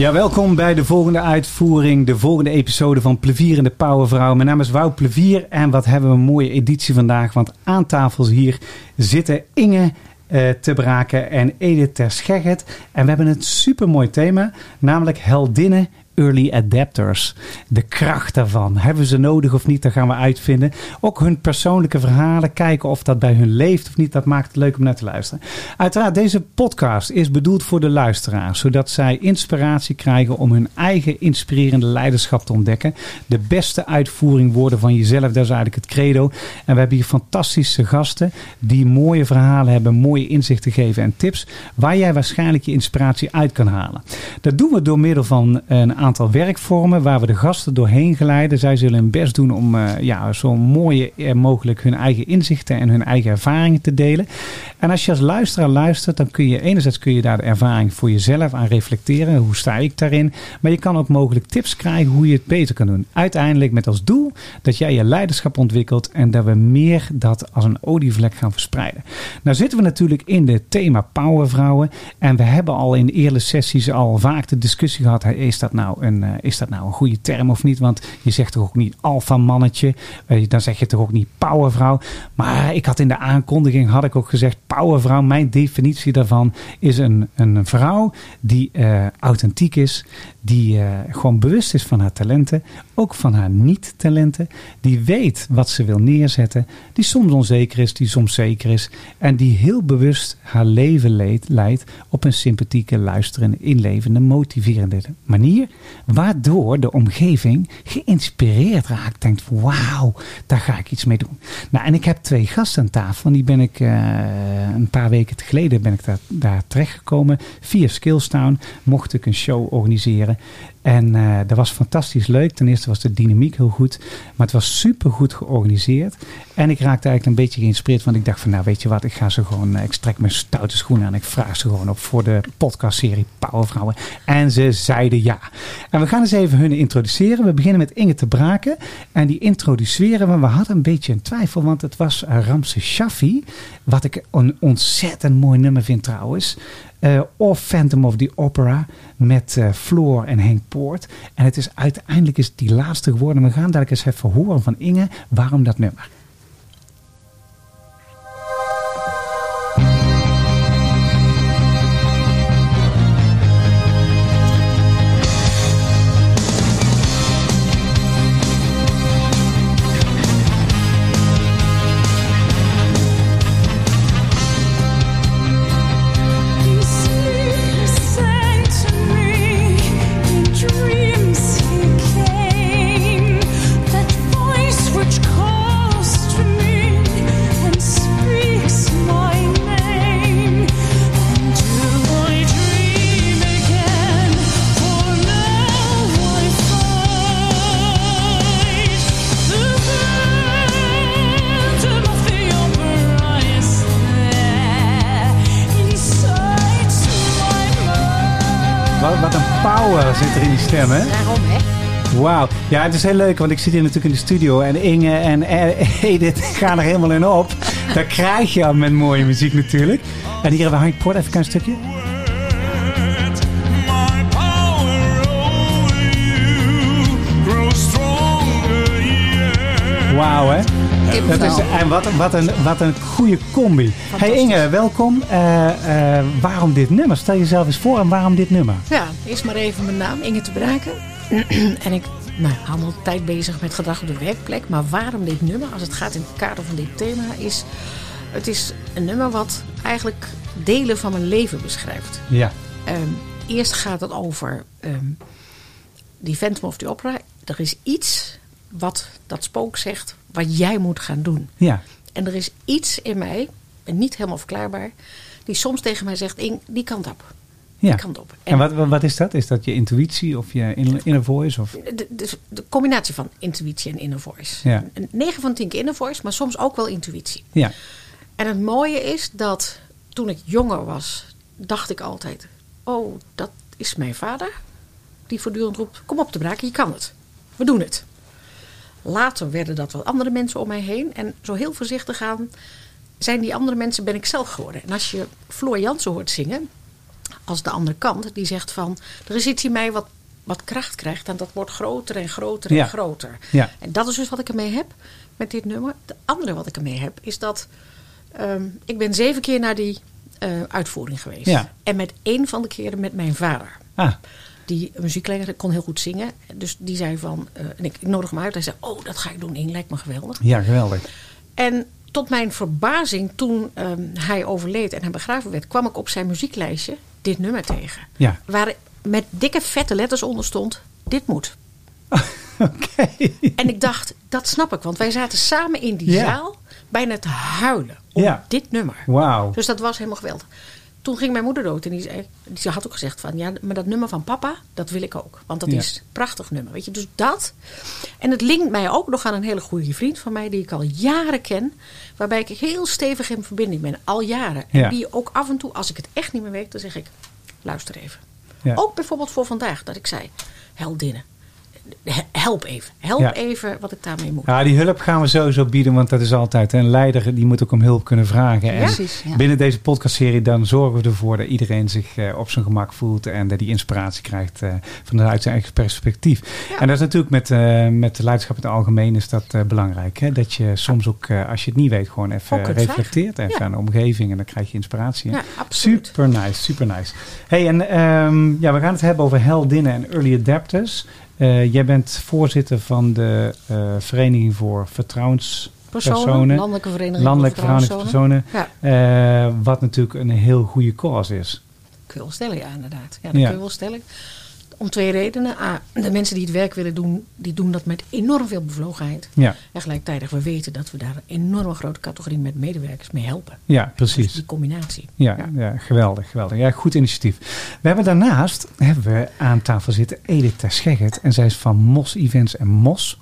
Ja, welkom bij de volgende uitvoering, de volgende episode van Plevier en de Powervrouw. Mijn naam is Wout Plevier en wat hebben we een mooie editie vandaag. Want aan tafels hier zitten Inge uh, te braken en Edith Terschegget. En we hebben een supermooi thema, namelijk heldinnen early adapters. De kracht daarvan. Hebben ze nodig of niet? Dat gaan we uitvinden. Ook hun persoonlijke verhalen. Kijken of dat bij hun leeft of niet. Dat maakt het leuk om naar te luisteren. Uiteraard, deze podcast is bedoeld voor de luisteraars. Zodat zij inspiratie krijgen om hun eigen inspirerende leiderschap te ontdekken. De beste uitvoering worden van jezelf. Dat is eigenlijk het credo. En we hebben hier fantastische gasten. Die mooie verhalen hebben. Mooie inzichten geven en tips. Waar jij waarschijnlijk je inspiratie uit kan halen. Dat doen we door middel van een aantal werkvormen waar we de gasten doorheen geleiden. Zij zullen hun best doen om uh, ja, zo mooi mogelijk hun eigen inzichten en hun eigen ervaringen te delen. En als je als luisteraar luistert, dan kun je enerzijds kun je daar de ervaring voor jezelf aan reflecteren. Hoe sta ik daarin? Maar je kan ook mogelijk tips krijgen hoe je het beter kan doen. Uiteindelijk met als doel dat jij je leiderschap ontwikkelt en dat we meer dat als een olievlek gaan verspreiden. Nou zitten we natuurlijk in het thema powervrouwen. En we hebben al in de eerdere sessies al vaak de discussie gehad. Is dat nou een, uh, is dat nou een goede term of niet? Want je zegt toch ook niet alfa mannetje. Uh, dan zeg je toch ook niet powervrouw. Maar ik had in de aankondiging had ik ook gezegd powervrouw. Mijn definitie daarvan is een, een vrouw die uh, authentiek is. Die gewoon bewust is van haar talenten. Ook van haar niet-talenten. Die weet wat ze wil neerzetten. Die soms onzeker is, die soms zeker is. En die heel bewust haar leven leidt op een sympathieke, luisterende, inlevende, motiverende manier. Waardoor de omgeving geïnspireerd raakt. Denkt, wauw, daar ga ik iets mee doen. Nou, en ik heb twee gasten aan tafel. En die ben ik uh, een paar weken geleden ben ik daar, daar terechtgekomen. Via Skillstown mocht ik een show organiseren. En uh, dat was fantastisch leuk. Ten eerste was de dynamiek heel goed. Maar het was super goed georganiseerd. En ik raakte eigenlijk een beetje geïnspireerd. Want ik dacht van nou weet je wat. Ik ga ze gewoon. Ik strek mijn stoute schoenen aan. Ik vraag ze gewoon op voor de podcastserie Powervrouwen. En ze zeiden ja. En we gaan eens even hun introduceren. We beginnen met Inge te Braken. En die introduceren we. We hadden een beetje een twijfel. Want het was Ramse Shaffi. Wat ik een ontzettend mooi nummer vind trouwens. Uh, of Phantom of the Opera met uh, Floor en Henk Poort. En het is uiteindelijk is die laatste geworden. We gaan dadelijk eens even horen van Inge waarom dat nummer. Ja, het is heel leuk, want ik zit hier natuurlijk in de studio en Inge en Edith gaan er helemaal in op. Daar krijg je al met mooie muziek natuurlijk. En hier hebben we Hank Poort, even een stukje. Wauw, hè? Dat is, en wat, wat, een, wat een goede combi. Hey Inge, welkom. Uh, uh, waarom dit nummer? Stel jezelf eens voor en waarom dit nummer? Ja, eerst maar even mijn naam, Inge te Braken. en ik nou, hou al tijd bezig met gedrag op de werkplek. Maar waarom dit nummer, als het gaat in het kader van dit thema, is... Het is een nummer wat eigenlijk delen van mijn leven beschrijft. Ja. Um, eerst gaat het over ehm, die Phantom of the Opera. Er is iets wat dat spook zegt, wat jij moet gaan doen. Ja. En er is iets in mij, en niet helemaal verklaarbaar, die soms tegen mij zegt: Ing, die kant op. ja. Die kant op. En wat, wat- wat is dat? Is dat je intuïtie of je inner, inner voice? Of? De, de, de combinatie van intuïtie en inner voice. Ja. Een 9 van 10 keer inner voice, maar soms ook wel intuïtie. Ja. En het mooie is dat toen ik jonger was, dacht ik altijd: Oh, dat is mijn vader. Die voortdurend roept: Kom op te braken, je kan het. We doen het. Later werden dat wel andere mensen om mij heen. En zo heel voorzichtig aan zijn die andere mensen, ben ik zelf geworden. En als je Floor Jansen hoort zingen, als de andere kant, die zegt van: Er is iets in mij wat, wat kracht krijgt en dat wordt groter en groter en Ja. groter. Ja. En dat is dus wat ik ermee heb met dit nummer. Het andere wat ik ermee heb is dat ehm, ik ben zeven keer naar die eh, uitvoering geweest. Ja. En met één van de keren met mijn vader. Ah, Die muziekleraar kon heel goed zingen. Dus die zei van, eh, en ik, ik nodig hem uit. Hij zei, oh dat ga ik doen, Ing, lijkt me geweldig. ja, geweldig. En tot mijn verbazing, toen ehm, hij overleed en hij begraven werd, kwam ik op zijn muzieklijstje dit nummer tegen. Ja. Waar met dikke vette letters onder stond, dit moet. Oké. En ik dacht, dat snap ik. Want wij zaten samen in die zaal bijna te huilen om dit nummer. Wauw. Dus dat was helemaal geweldig. Toen ging mijn moeder dood en die, zei, die had ook gezegd van... ja, maar dat nummer van papa, dat wil ik ook. Want dat Ja. is een prachtig nummer, weet je. Dus dat. En het linkt mij ook nog aan een hele goede vriend van mij... die ik al jaren ken. Waarbij ik heel stevig in verbinding ben. Al jaren. Ja. En die ook af en toe, als ik het echt niet meer weet... dan zeg ik, luister even. Ja. Ook bijvoorbeeld voor vandaag, dat ik zei... heldinnen, he- help even. Help Ja. even wat ik daarmee moet. Ja, die hulp gaan we sowieso bieden, want dat is altijd. Een leider die moet ook om hulp kunnen vragen. En Precies, ja. binnen deze podcastserie dan zorgen we ervoor dat iedereen zich eh, op zijn gemak voelt en dat die inspiratie krijgt eh, vanuit zijn eigen perspectief. En dat is natuurlijk met, eh, met de leiderschap in het algemeen is dat belangrijk. Hè? Dat je soms ook, als je het niet weet, gewoon even reflecteert even aan de omgeving en dan krijg je inspiratie. Super nice, super nice. Hey, en ehm, ja, we gaan het hebben over heldinnen en early adapters. Eh, jij bent voorzitter van de eh, Vereniging voor Vertrouwenspersonen. Personen, landelijke vereniging. Landelijke voor Vertrouwenspersonen. Ja, eh, wat natuurlijk een heel goede cause is. kun je wel stellen, ja, inderdaad. Ja, dat Ja. kun je wel stellen. Om twee redenen. A, de mensen die het werk willen doen, die doen dat met enorm veel bevlogenheid. Ja, En gelijktijdig, we weten dat we daar een enorme grote categorie met medewerkers mee helpen. ja Dus precies. die combinatie. Ja, ja. geweldig, geweldig. Ja, goed initiatief. We hebben daarnaast hebben we aan tafel zitten Edith Terscheggert. En zij is van Mos Events en Mos.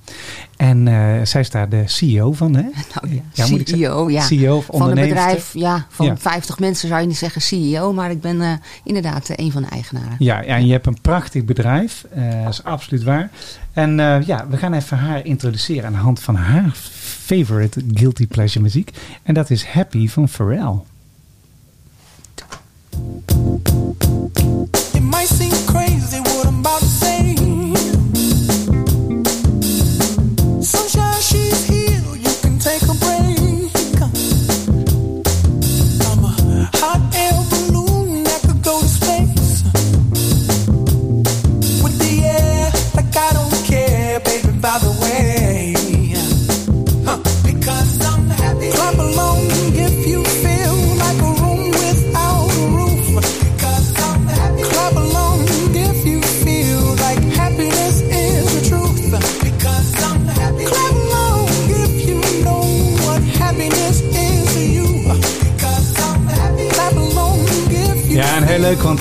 En eh, zij is daar de CEO van, hè? Nou ja, moet ik zeggen? CEO, ja. CEO of van een bedrijf, ja, van Ja. 50 mensen zou je niet zeggen CEO, maar ik ben eh, inderdaad eh, een van de eigenaren. Ja, ja, en je hebt een prachtig bedrijf. eh, dat is absoluut waar. En eh, ja, we gaan even haar introduceren aan de hand van haar favorite guilty pleasure muziek. En dat is Happy van Pharrell. It might seem crazy what I'm about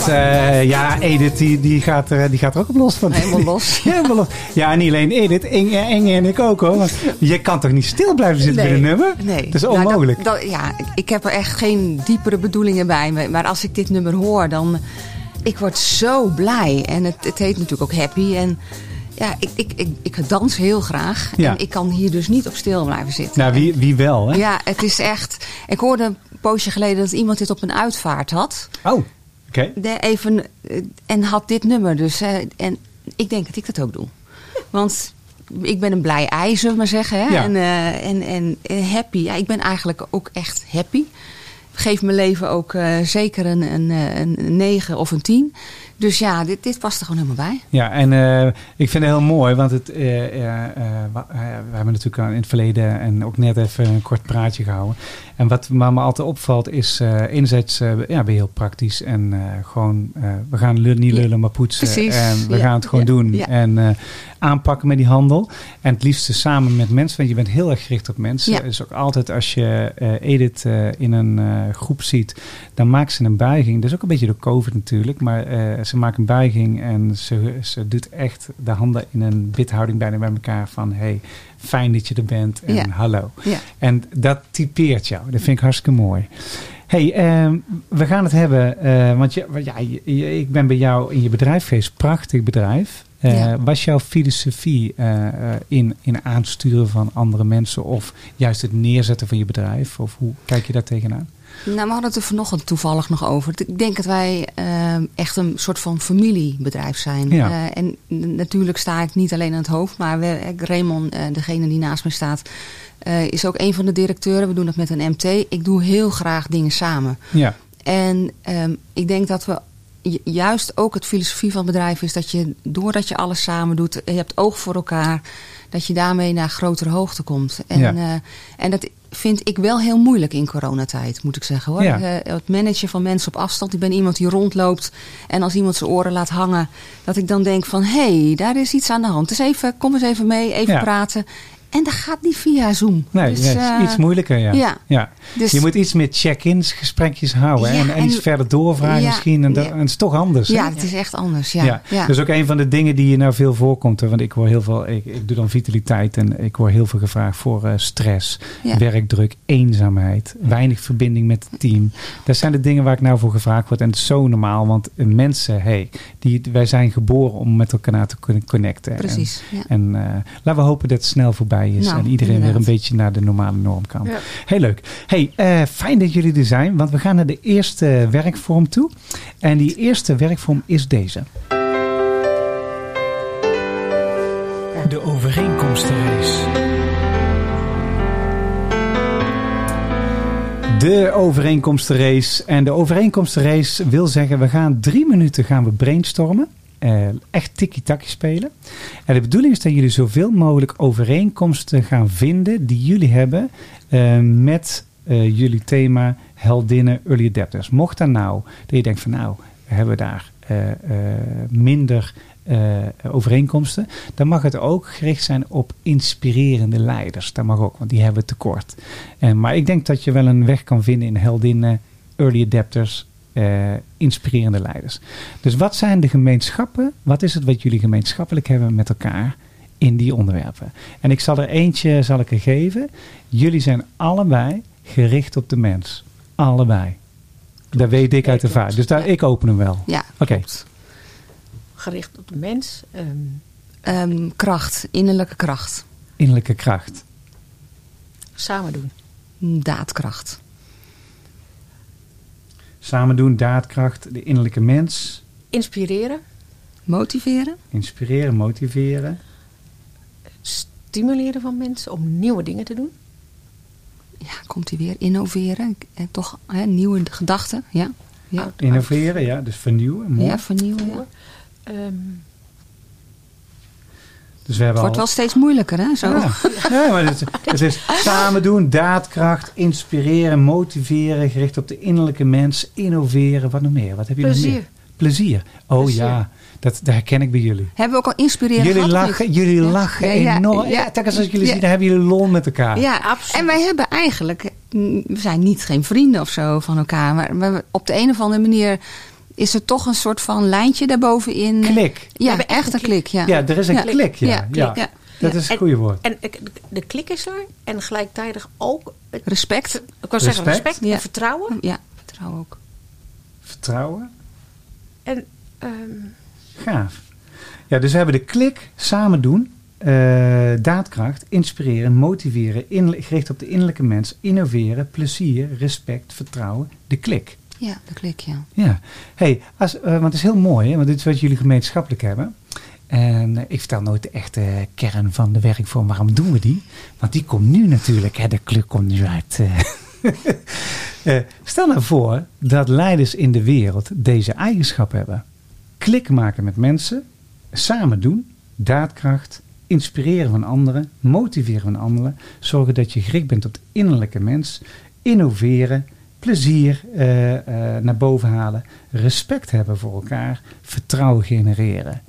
eh, ja, Edith die, die, gaat er, die gaat er ook op los van. Helemaal los. Ja, helemaal los. Ja, niet alleen Edith, Inge, Inge en ik ook hoor. Want je kan toch niet stil blijven zitten bij een nummer? Nee. Dat is Nou, onmogelijk. dat- dat- ja, ik heb er echt geen diepere bedoelingen bij. me. Maar als ik dit nummer hoor, dan... Ik word zo blij. En het, het heet natuurlijk ook Happy. En ja, ik, ik, ik, ik dans heel graag. Ja. En ik kan hier dus niet op stil blijven zitten. nou, wie, wie wel, hè? Ja, het is echt... Ik hoorde een poosje geleden dat iemand dit op een uitvaart had. Oh, oké. Even, eh, en had dit nummer dus. eh, en ik denk dat ik dat ook doe. Want ik ben een blij ei, zullen we maar zeggen. Hè? Ja. En, eh, en, en eh, happy. Ja, ik ben eigenlijk ook echt happy. Geef mijn leven ook eh, zeker een, een, eh, een 9 of een 10. Dus ja, dit, dit past er gewoon helemaal bij. Ja, en eh, ik vind het heel mooi, want het, eh, eh, eh, eh, we hebben natuurlijk in het verleden en ook net even een kort praatje gehouden. En wat me me altijd opvalt is, eh enerzijds eh, ja, ben je heel praktisch en eh, gewoon, we gaan niet lullen, maar poetsen. precies. En we Ja, gaan het gewoon ja, doen ja. en aanpakken met die handel. En het liefste samen met mensen, want je bent heel erg gericht op mensen. Dus ook altijd als je Edith in een groep ziet, dan maakt ze een buiging. Dat is ook een beetje door COVID natuurlijk, maar ze maakt een buiging en ze, ze doet echt de handen in een withouding bijna bij elkaar van hey, fijn dat je er bent en Ja. hallo. Ja. En dat typeert jou. Dat vind ik hartstikke mooi. hey, ehm, we gaan het hebben, eh, want je, ja, je- ik ben bij jou in je bedrijf geweest, prachtig bedrijf. Eh, Ja. Was jouw filosofie eh, in, in aansturen van andere mensen of juist het neerzetten van je bedrijf? Of hoe kijk je daar tegenaan? Nou, we hadden het er vanochtend toevallig nog over. Ik denk dat wij eh, echt een soort van familiebedrijf zijn. Ja. Eh, en natuurlijk sta ik niet alleen aan het hoofd, maar we, eh, Raymond, degene die naast me staat, is ook een van de directeuren. We doen dat met een MT. Ik doe heel graag dingen samen. Ja, En ehm, ik denk dat we ju- juist ook het filosofie van het bedrijf is dat je, doordat je alles samen doet, je hebt oog voor elkaar, dat je daarmee naar grotere hoogte komt. En, Ja. eh, en dat vind ik wel heel moeilijk in coronatijd, moet ik zeggen hoor. Ja. Eh, het managen van mensen op afstand. Ik ben iemand die rondloopt en als iemand zijn oren laat hangen, dat ik dan denk van hé, hey, daar is iets aan de hand. Dus even, kom eens even mee, even Ja. praten. En dat gaat niet via Zoom. nee, Dus, ja, eh, iets moeilijker. Ja. ja. Ja. Dus, Je moet iets meer check-ins, gesprekjes houden Ja, en, en en- iets verder doorvragen misschien. En, dat, en het is toch anders. hè? ja, het is echt anders. Ja, Ja, dat is ook een van de dingen die je nou veel voorkomt. hè, Want ik hoor heel veel, ik, ik doe dan vitaliteit en ik hoor heel veel gevraagd voor eh, stress, werkdruk, eenzaamheid, weinig verbinding met het team. Dat zijn de dingen waar ik nou voor gevraagd word. En het is zo normaal, want mensen, hey, die, wij zijn geboren om met elkaar te kunnen connecten. En- Precies. En, eh, laten we hopen dat het snel voorbij is Nou, en iedereen weer een beetje naar de normale norm kan. Ja. Heel leuk. Hey, eh, fijn dat jullie er zijn, want we gaan naar de eerste werkvorm toe. En die eerste werkvorm is deze. De overeenkomstenrace. De overeenkomstenrace. En de overeenkomstenrace wil zeggen, we gaan drie minuten gaan we brainstormen. Eh, echt tikkie-takkie spelen. En de bedoeling is dat jullie zoveel mogelijk overeenkomsten gaan vinden die jullie hebben eh, met eh, jullie thema heldinnen early adapters. Mocht daar nou, dat je denkt van nou, we daar minder overeenkomsten, dan mag het ook gericht zijn op inspirerende leiders. Dat mag ook, want die hebben tekort. Maar ik denk dat je wel een weg kan vinden in heldinnen, early adapters, eh, inspirerende leiders. Dus wat zijn de gemeenschappen? Wat is het wat jullie gemeenschappelijk hebben met elkaar in die onderwerpen? En ik zal er eentje zal ik er geven. Jullie zijn allebei gericht op de mens. Allebei. Dat weet ik uit de klopt. vaart. Dus daar, Ja. ik open hem wel. Ja, Oké. klopt. Gericht op de mens. ehm, Ehm, kracht, innerlijke kracht, Innerlijke kracht. samen doen. daadkracht. Samen doen, daadkracht, de innerlijke mens. Inspireren. Motiveren, Inspireren, motiveren. Stimuleren van mensen om nieuwe dingen te doen. ja, komt hij weer, innoveren, en toch hè, nieuwe gedachten, ja. Ja, Innoveren, ja. Dus vernieuwen. Mooi. ja vernieuwen. Ja. Ehm, Dus we hebben Het wordt al... wel steeds moeilijker, hè? Zo. Ja, ja maar het, het is samen doen, daadkracht, inspireren, motiveren, gericht op de innerlijke mens, innoveren, wat nog meer? Wat heb je nog Plezier. meer? Plezier. Oh Plezier. ja, dat, dat herken ik bij jullie. Hebben we ook al inspirerend Jullie gehad, lachen, niet? jullie Ja. lachen Ja, ja, enorm. ja. Ja, telkens als jullie Ja. zien, dan hebben jullie lol met elkaar. Ja, Absoluut. en wij hebben eigenlijk, mm, we zijn niet geen vrienden of zo van elkaar, maar we- op de een of andere manier is er toch een soort van lijntje daarbovenin. Klik. Ja, hebben echt echt een klik, ja. Ja, er is een Ja. klik. Ja, Ja, ja. klik, ja. Dat is het En- goede woord. En de, klik is er. En gelijktijdig ook. Het, Respect. ik kan zeggen Respect. en vertrouwen. Ja, vertrouwen ook. Vertrouwen. En ehm, Gaaf. Ja, dus we hebben de klik, samen doen, eh, daadkracht, inspireren, motiveren, in, gericht op de innerlijke mens, innoveren, plezier, respect, vertrouwen, de klik. Ja, de klik, ja. Ja, hey, als, eh, want het is heel mooi, hè, want dit is wat jullie gemeenschappelijk hebben. En eh, ik vertel nooit de echte kern van de werkvorm. Waarom doen we die? Want die komt nu natuurlijk, hè, de klik komt nu uit. eh. Stel nou voor dat leiders in de wereld deze eigenschap hebben. Klik maken met mensen, samen doen, daadkracht, inspireren van anderen, motiveren van anderen, zorgen dat je gericht bent op de innerlijke mens, innoveren, plezier eh, eh, naar boven halen, respect hebben voor elkaar, vertrouwen genereren.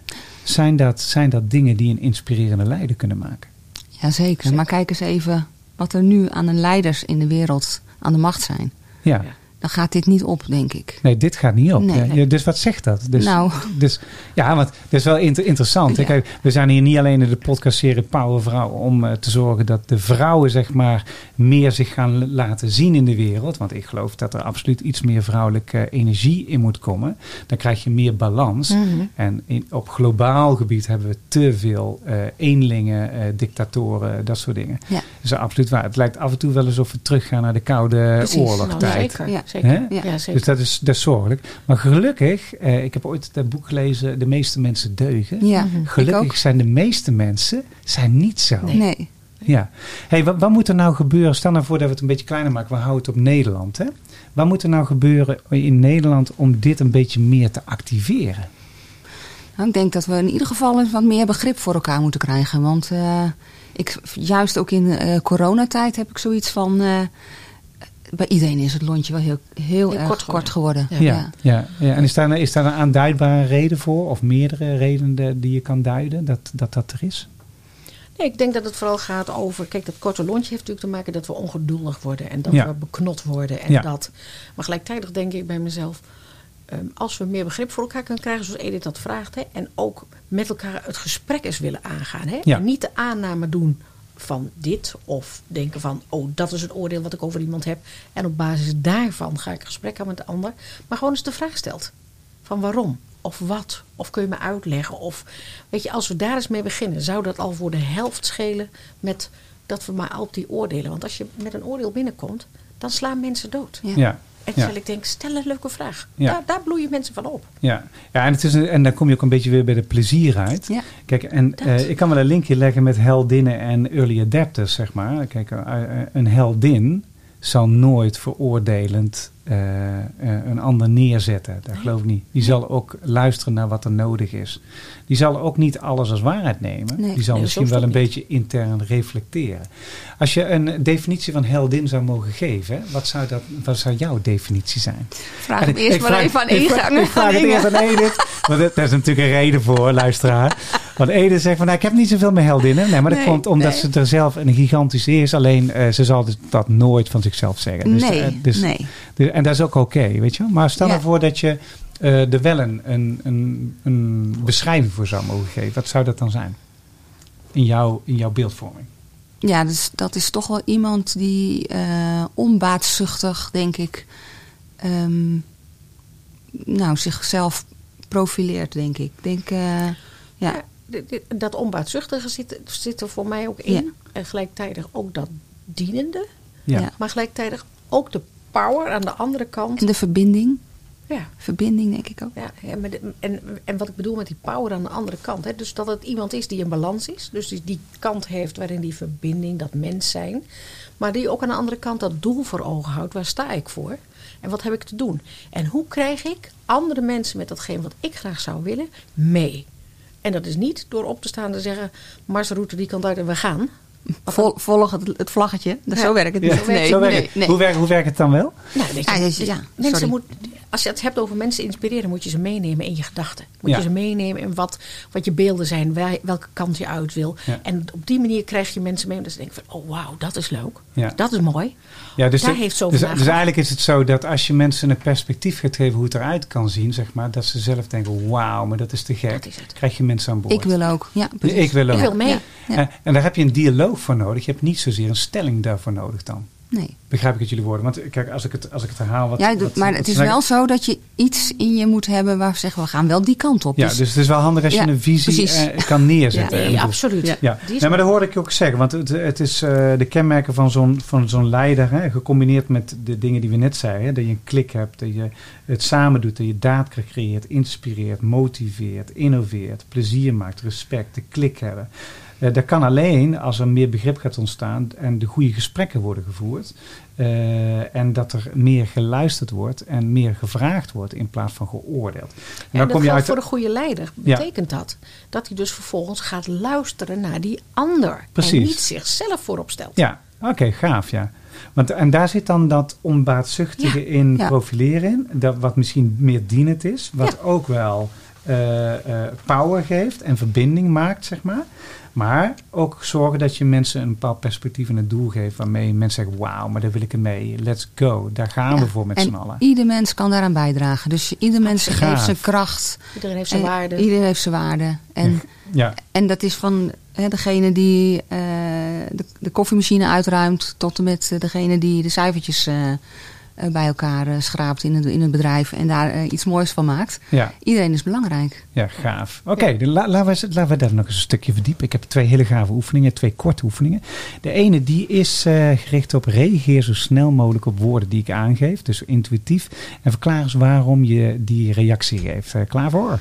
Zijn dat, zijn dat dingen die een inspirerende leider kunnen maken? Jazeker. Maar kijk eens even wat er nu aan de leiders in de wereld aan de macht zijn. Ja. Dan gaat dit niet op, denk ik. Nee, dit gaat niet op. Nee. Ja, dus wat zegt dat? Dus, Nou. dus, ja, want dat is wel inter- interessant. Ja. Kijk, we zijn hier niet alleen in de podcastserie Power Vrouw om eh, te zorgen dat de vrouwen zeg maar meer zich gaan laten zien in de wereld. Want ik geloof dat er absoluut iets meer vrouwelijke energie in moet komen. Dan krijg je meer balans. Mhm. En in, op globaal gebied hebben we te veel eh, eenlingen, eh, dictatoren, dat soort dingen. Ja. Dat is absoluut waar. Het lijkt af en toe wel alsof we teruggaan naar de Koude Precies. Nou, zeker. Ja. Zeker. Hè? Ja, zeker. Dus dat is, dat is zorgelijk. Maar gelukkig, eh, ik heb ooit dat boek gelezen, De meeste mensen deugen. Ja, Mhm. Gelukkig zijn de meeste mensen zijn niet zo. Nee. Ja. Hey, wat, wat moet er nou gebeuren? Stel nou voor dat we het een beetje kleiner maken. We houden het op Nederland. Hè? Wat moet er nou gebeuren in Nederland om dit een beetje meer te activeren? Nou, ik denk dat we in ieder geval eens wat meer begrip voor elkaar moeten krijgen. Want eh, ik, juist ook in eh, coronatijd heb ik zoiets van... eh, bij iedereen is het lontje wel heel, heel, Heel erg kort kort, geworden. Ja. Ja, ja, ja. En is daar, is daar een aanduidbare reden voor? Of meerdere redenen die je kan duiden dat dat, dat er is? Nee, ik denk dat het vooral gaat over. Kijk, dat korte lontje heeft natuurlijk te maken dat we ongeduldig worden en dat Ja. we beknot worden. En Ja. dat. Maar gelijktijdig denk ik bij mezelf. ehm, als we meer begrip voor elkaar kunnen krijgen, zoals Edith dat vraagt. Hè, en ook met elkaar het gesprek eens willen aangaan. Hè, Ja. En niet de aanname doen van dit. Of denken van, oh, dat is het oordeel wat ik over iemand heb. En op basis daarvan ga ik gesprek aan met de ander. Maar gewoon eens de vraag stelt. Van waarom? Of wat? Of kun je me uitleggen? Of weet je, als we daar eens mee beginnen, zou dat al voor de helft schelen met dat we maar altijd die oordelen. Want als je met een oordeel binnenkomt, dan slaan mensen dood. Ja. Ja. Ja. ik denk, stel een leuke vraag. Ja. Daar, daar bloeien mensen van op. Ja, ja en, het is een, en dan kom je ook een beetje weer bij de plezier uit. Ja. Kijk, en eh, ik kan wel een linkje leggen met heldinnen en early adapters, zeg maar. Kijk, eh, eh, een heldin zal nooit veroordelend een ander neerzetten. Dat geloof ik niet. Die zal ook luisteren naar wat er nodig is. Die zal ook niet alles als waarheid nemen. Nee. Die zal Nee, misschien wel een het beetje intern reflecteren. Als je een definitie van heldin zou mogen geven, wat zou, dat, wat zou jouw definitie zijn? Vraag ik- eerst maar vraag- even aan ik vraag- Ik vraag het eerst aan Edith. Want daar is natuurlijk een reden voor, luisteraar. Want Edith zegt van, nou, ik heb niet zoveel met heldinnen. Nee, maar dat komt omdat ze er zelf een gigantisch is. Alleen, eh, ze zal dat nooit van zichzelf zeggen. Dus, nee, eh, dus, nee. dus- en dat is ook oké, weet je. Maar stel Ja. nou voor dat je eh, er wel een, een, een, een beschrijving voor zou mogen geven. Wat zou dat dan zijn? In, jouw in jouw beeldvorming. Ja, dus dat is toch wel iemand die eh onbaatzuchtig, denk ik, ehm, nou, zichzelf profileert, denk ik. Denk, eh, ja. Ja, dit- dit- dat onbaatzuchtige zit, zit er voor mij ook in. Ja. En gelijktijdig ook dat dienende. Ja. Maar gelijktijdig ook de power aan de andere kant. En de verbinding, Ja, verbinding denk ik ook. Ja, en, met de- en, en wat ik bedoel met die power aan de andere kant. Hè, dus dat het iemand is die in balans is. Dus die, die kant heeft waarin die verbinding, dat mens zijn. Maar die ook aan de andere kant dat doel voor ogen houdt. Waar sta ik voor? En wat heb ik te doen? En hoe krijg ik andere mensen met datgene wat ik graag zou willen mee? En dat is niet door op te staan en te zeggen... Marsroute die kant uit en we gaan. Vol, volg het, het vlaggetje. Dat Ja. Zo werkt het Ja, niet. Nee, zo werkt nee, het. nee. Hoe, werkt, hoe werkt het dan wel? Nou, je, dus ja, mensen moet, als je het hebt over mensen inspireren, moet je ze meenemen in je gedachten. Moet Ja. je ze meenemen in wat, wat je beelden zijn, waar- welke kant je uit wil. Ja. En op die manier krijg je mensen mee omdat ze denken van, oh wauw, dat is leuk. Ja. Dat is mooi. Ja, dus Daar de- heeft dus, dus eigenlijk is het zo dat als je mensen een perspectief gaat geven hoe het eruit kan zien, zeg maar, dat ze zelf denken, wauw, maar dat is te gek. Dat is het. Krijg je mensen aan boord. Ik wil ook. Ja, precies. Ik wil ook. Ik wil mee. Ja, ja. En, en daar heb je een dialoog voor nodig. Je hebt niet zozeer een stelling daarvoor nodig dan. Nee. Begrijp ik het jullie woorden? Want kijk, als ik het, als ik het herhaal... Wat, Ja, wat- maar wat het is snel- wel zo dat je iets in je moet hebben waar we zeggen, we gaan wel die kant op. Ja, dus het is wel handig als je Ja, een visie eh, kan neerzetten. Nee, is- absoluut. Ja. Ja, nee, maar dat hoorde ik ook zeggen. Want het, het is eh, de kenmerken van zo'n, van zo'n leider, hè, gecombineerd met de dingen die we net zeiden. Hè, dat je een klik hebt, dat je het samen doet, dat je daadkracht creëert, inspireert, motiveert, innoveert, plezier maakt, respect, de klik hebben. Eh, dat kan alleen als er meer begrip gaat ontstaan en de goede gesprekken worden gevoerd. eh, en dat er meer geluisterd wordt en meer gevraagd wordt in plaats van geoordeeld. En En dan kom je uit. voor de goede leider. Betekent dat dat hij dus vervolgens gaat luisteren naar die ander. Precies. En niet zichzelf voorop stelt. Ja, Oké, gaaf, ja. Want, en daar zit dan dat onbaatzuchtige Ja, in ja. profileren in. Dat, wat misschien meer dienend is. Wat ook wel eh, power geeft en verbinding maakt, zeg maar. Maar ook zorgen dat je mensen een bepaald perspectief en een doel geeft. Waarmee mensen zeggen, wauw, maar daar wil ik in mee. Let's go. Daar gaan we voor met z'n allen. ieder mens kan daaraan bijdragen. Dus ieder mens Gaaf. heeft zijn kracht. Iedereen heeft zijn waarde. Iedereen heeft zijn waarde. En, Ja, en dat is van hè, degene die eh, de, de koffiemachine uitruimt... tot en met eh, degene die de cijfertjes eh, bij elkaar eh, schraapt in het, in het bedrijf... en daar eh, iets moois van maakt. ja. Iedereen is belangrijk. Ja, gaaf. Oké, la- laten, we, eens- laten we daar nog eens een stukje verdiepen. Ik heb twee hele gave oefeningen, twee korte oefeningen. De ene die is eh, gericht op reageer zo snel mogelijk op woorden die ik aangeef. Dus intuïtief. En verklaar eens waarom je die reactie geeft. Eh, klaar voor?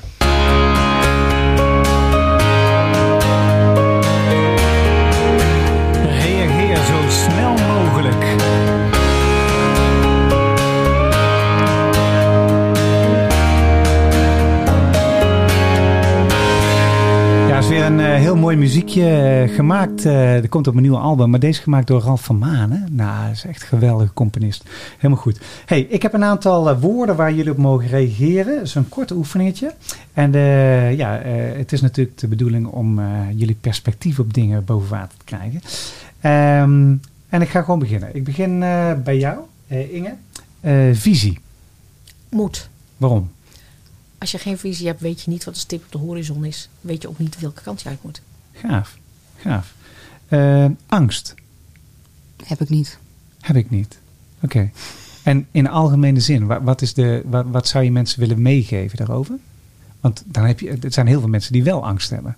Heel mooi muziekje eh, gemaakt. eh er komt op een nieuw album, maar deze gemaakt door Ralf van Maan. Hè? Nou, is echt een geweldige componist. Helemaal goed. Hey, ik heb een aantal eh, woorden waar jullie op mogen reageren. Dat is een kort oefeningetje. En ja, het is natuurlijk de bedoeling om jullie perspectief op dingen boven water te krijgen. Ehm, en ik ga gewoon beginnen. Ik begin bij jou, Inge. Visie. Moed. Waarom? Als je geen visie hebt, weet je niet wat de stip op de horizon is. Weet je ook niet welke kant je uit moet. Gaaf. Gaaf. Eh, angst. Heb ik niet. Heb ik niet. Oké. En in algemene zin, wa- wat, is de, wat, wat zou je mensen willen meegeven daarover? Want dan heb je, er zijn heel veel mensen die wel angst hebben.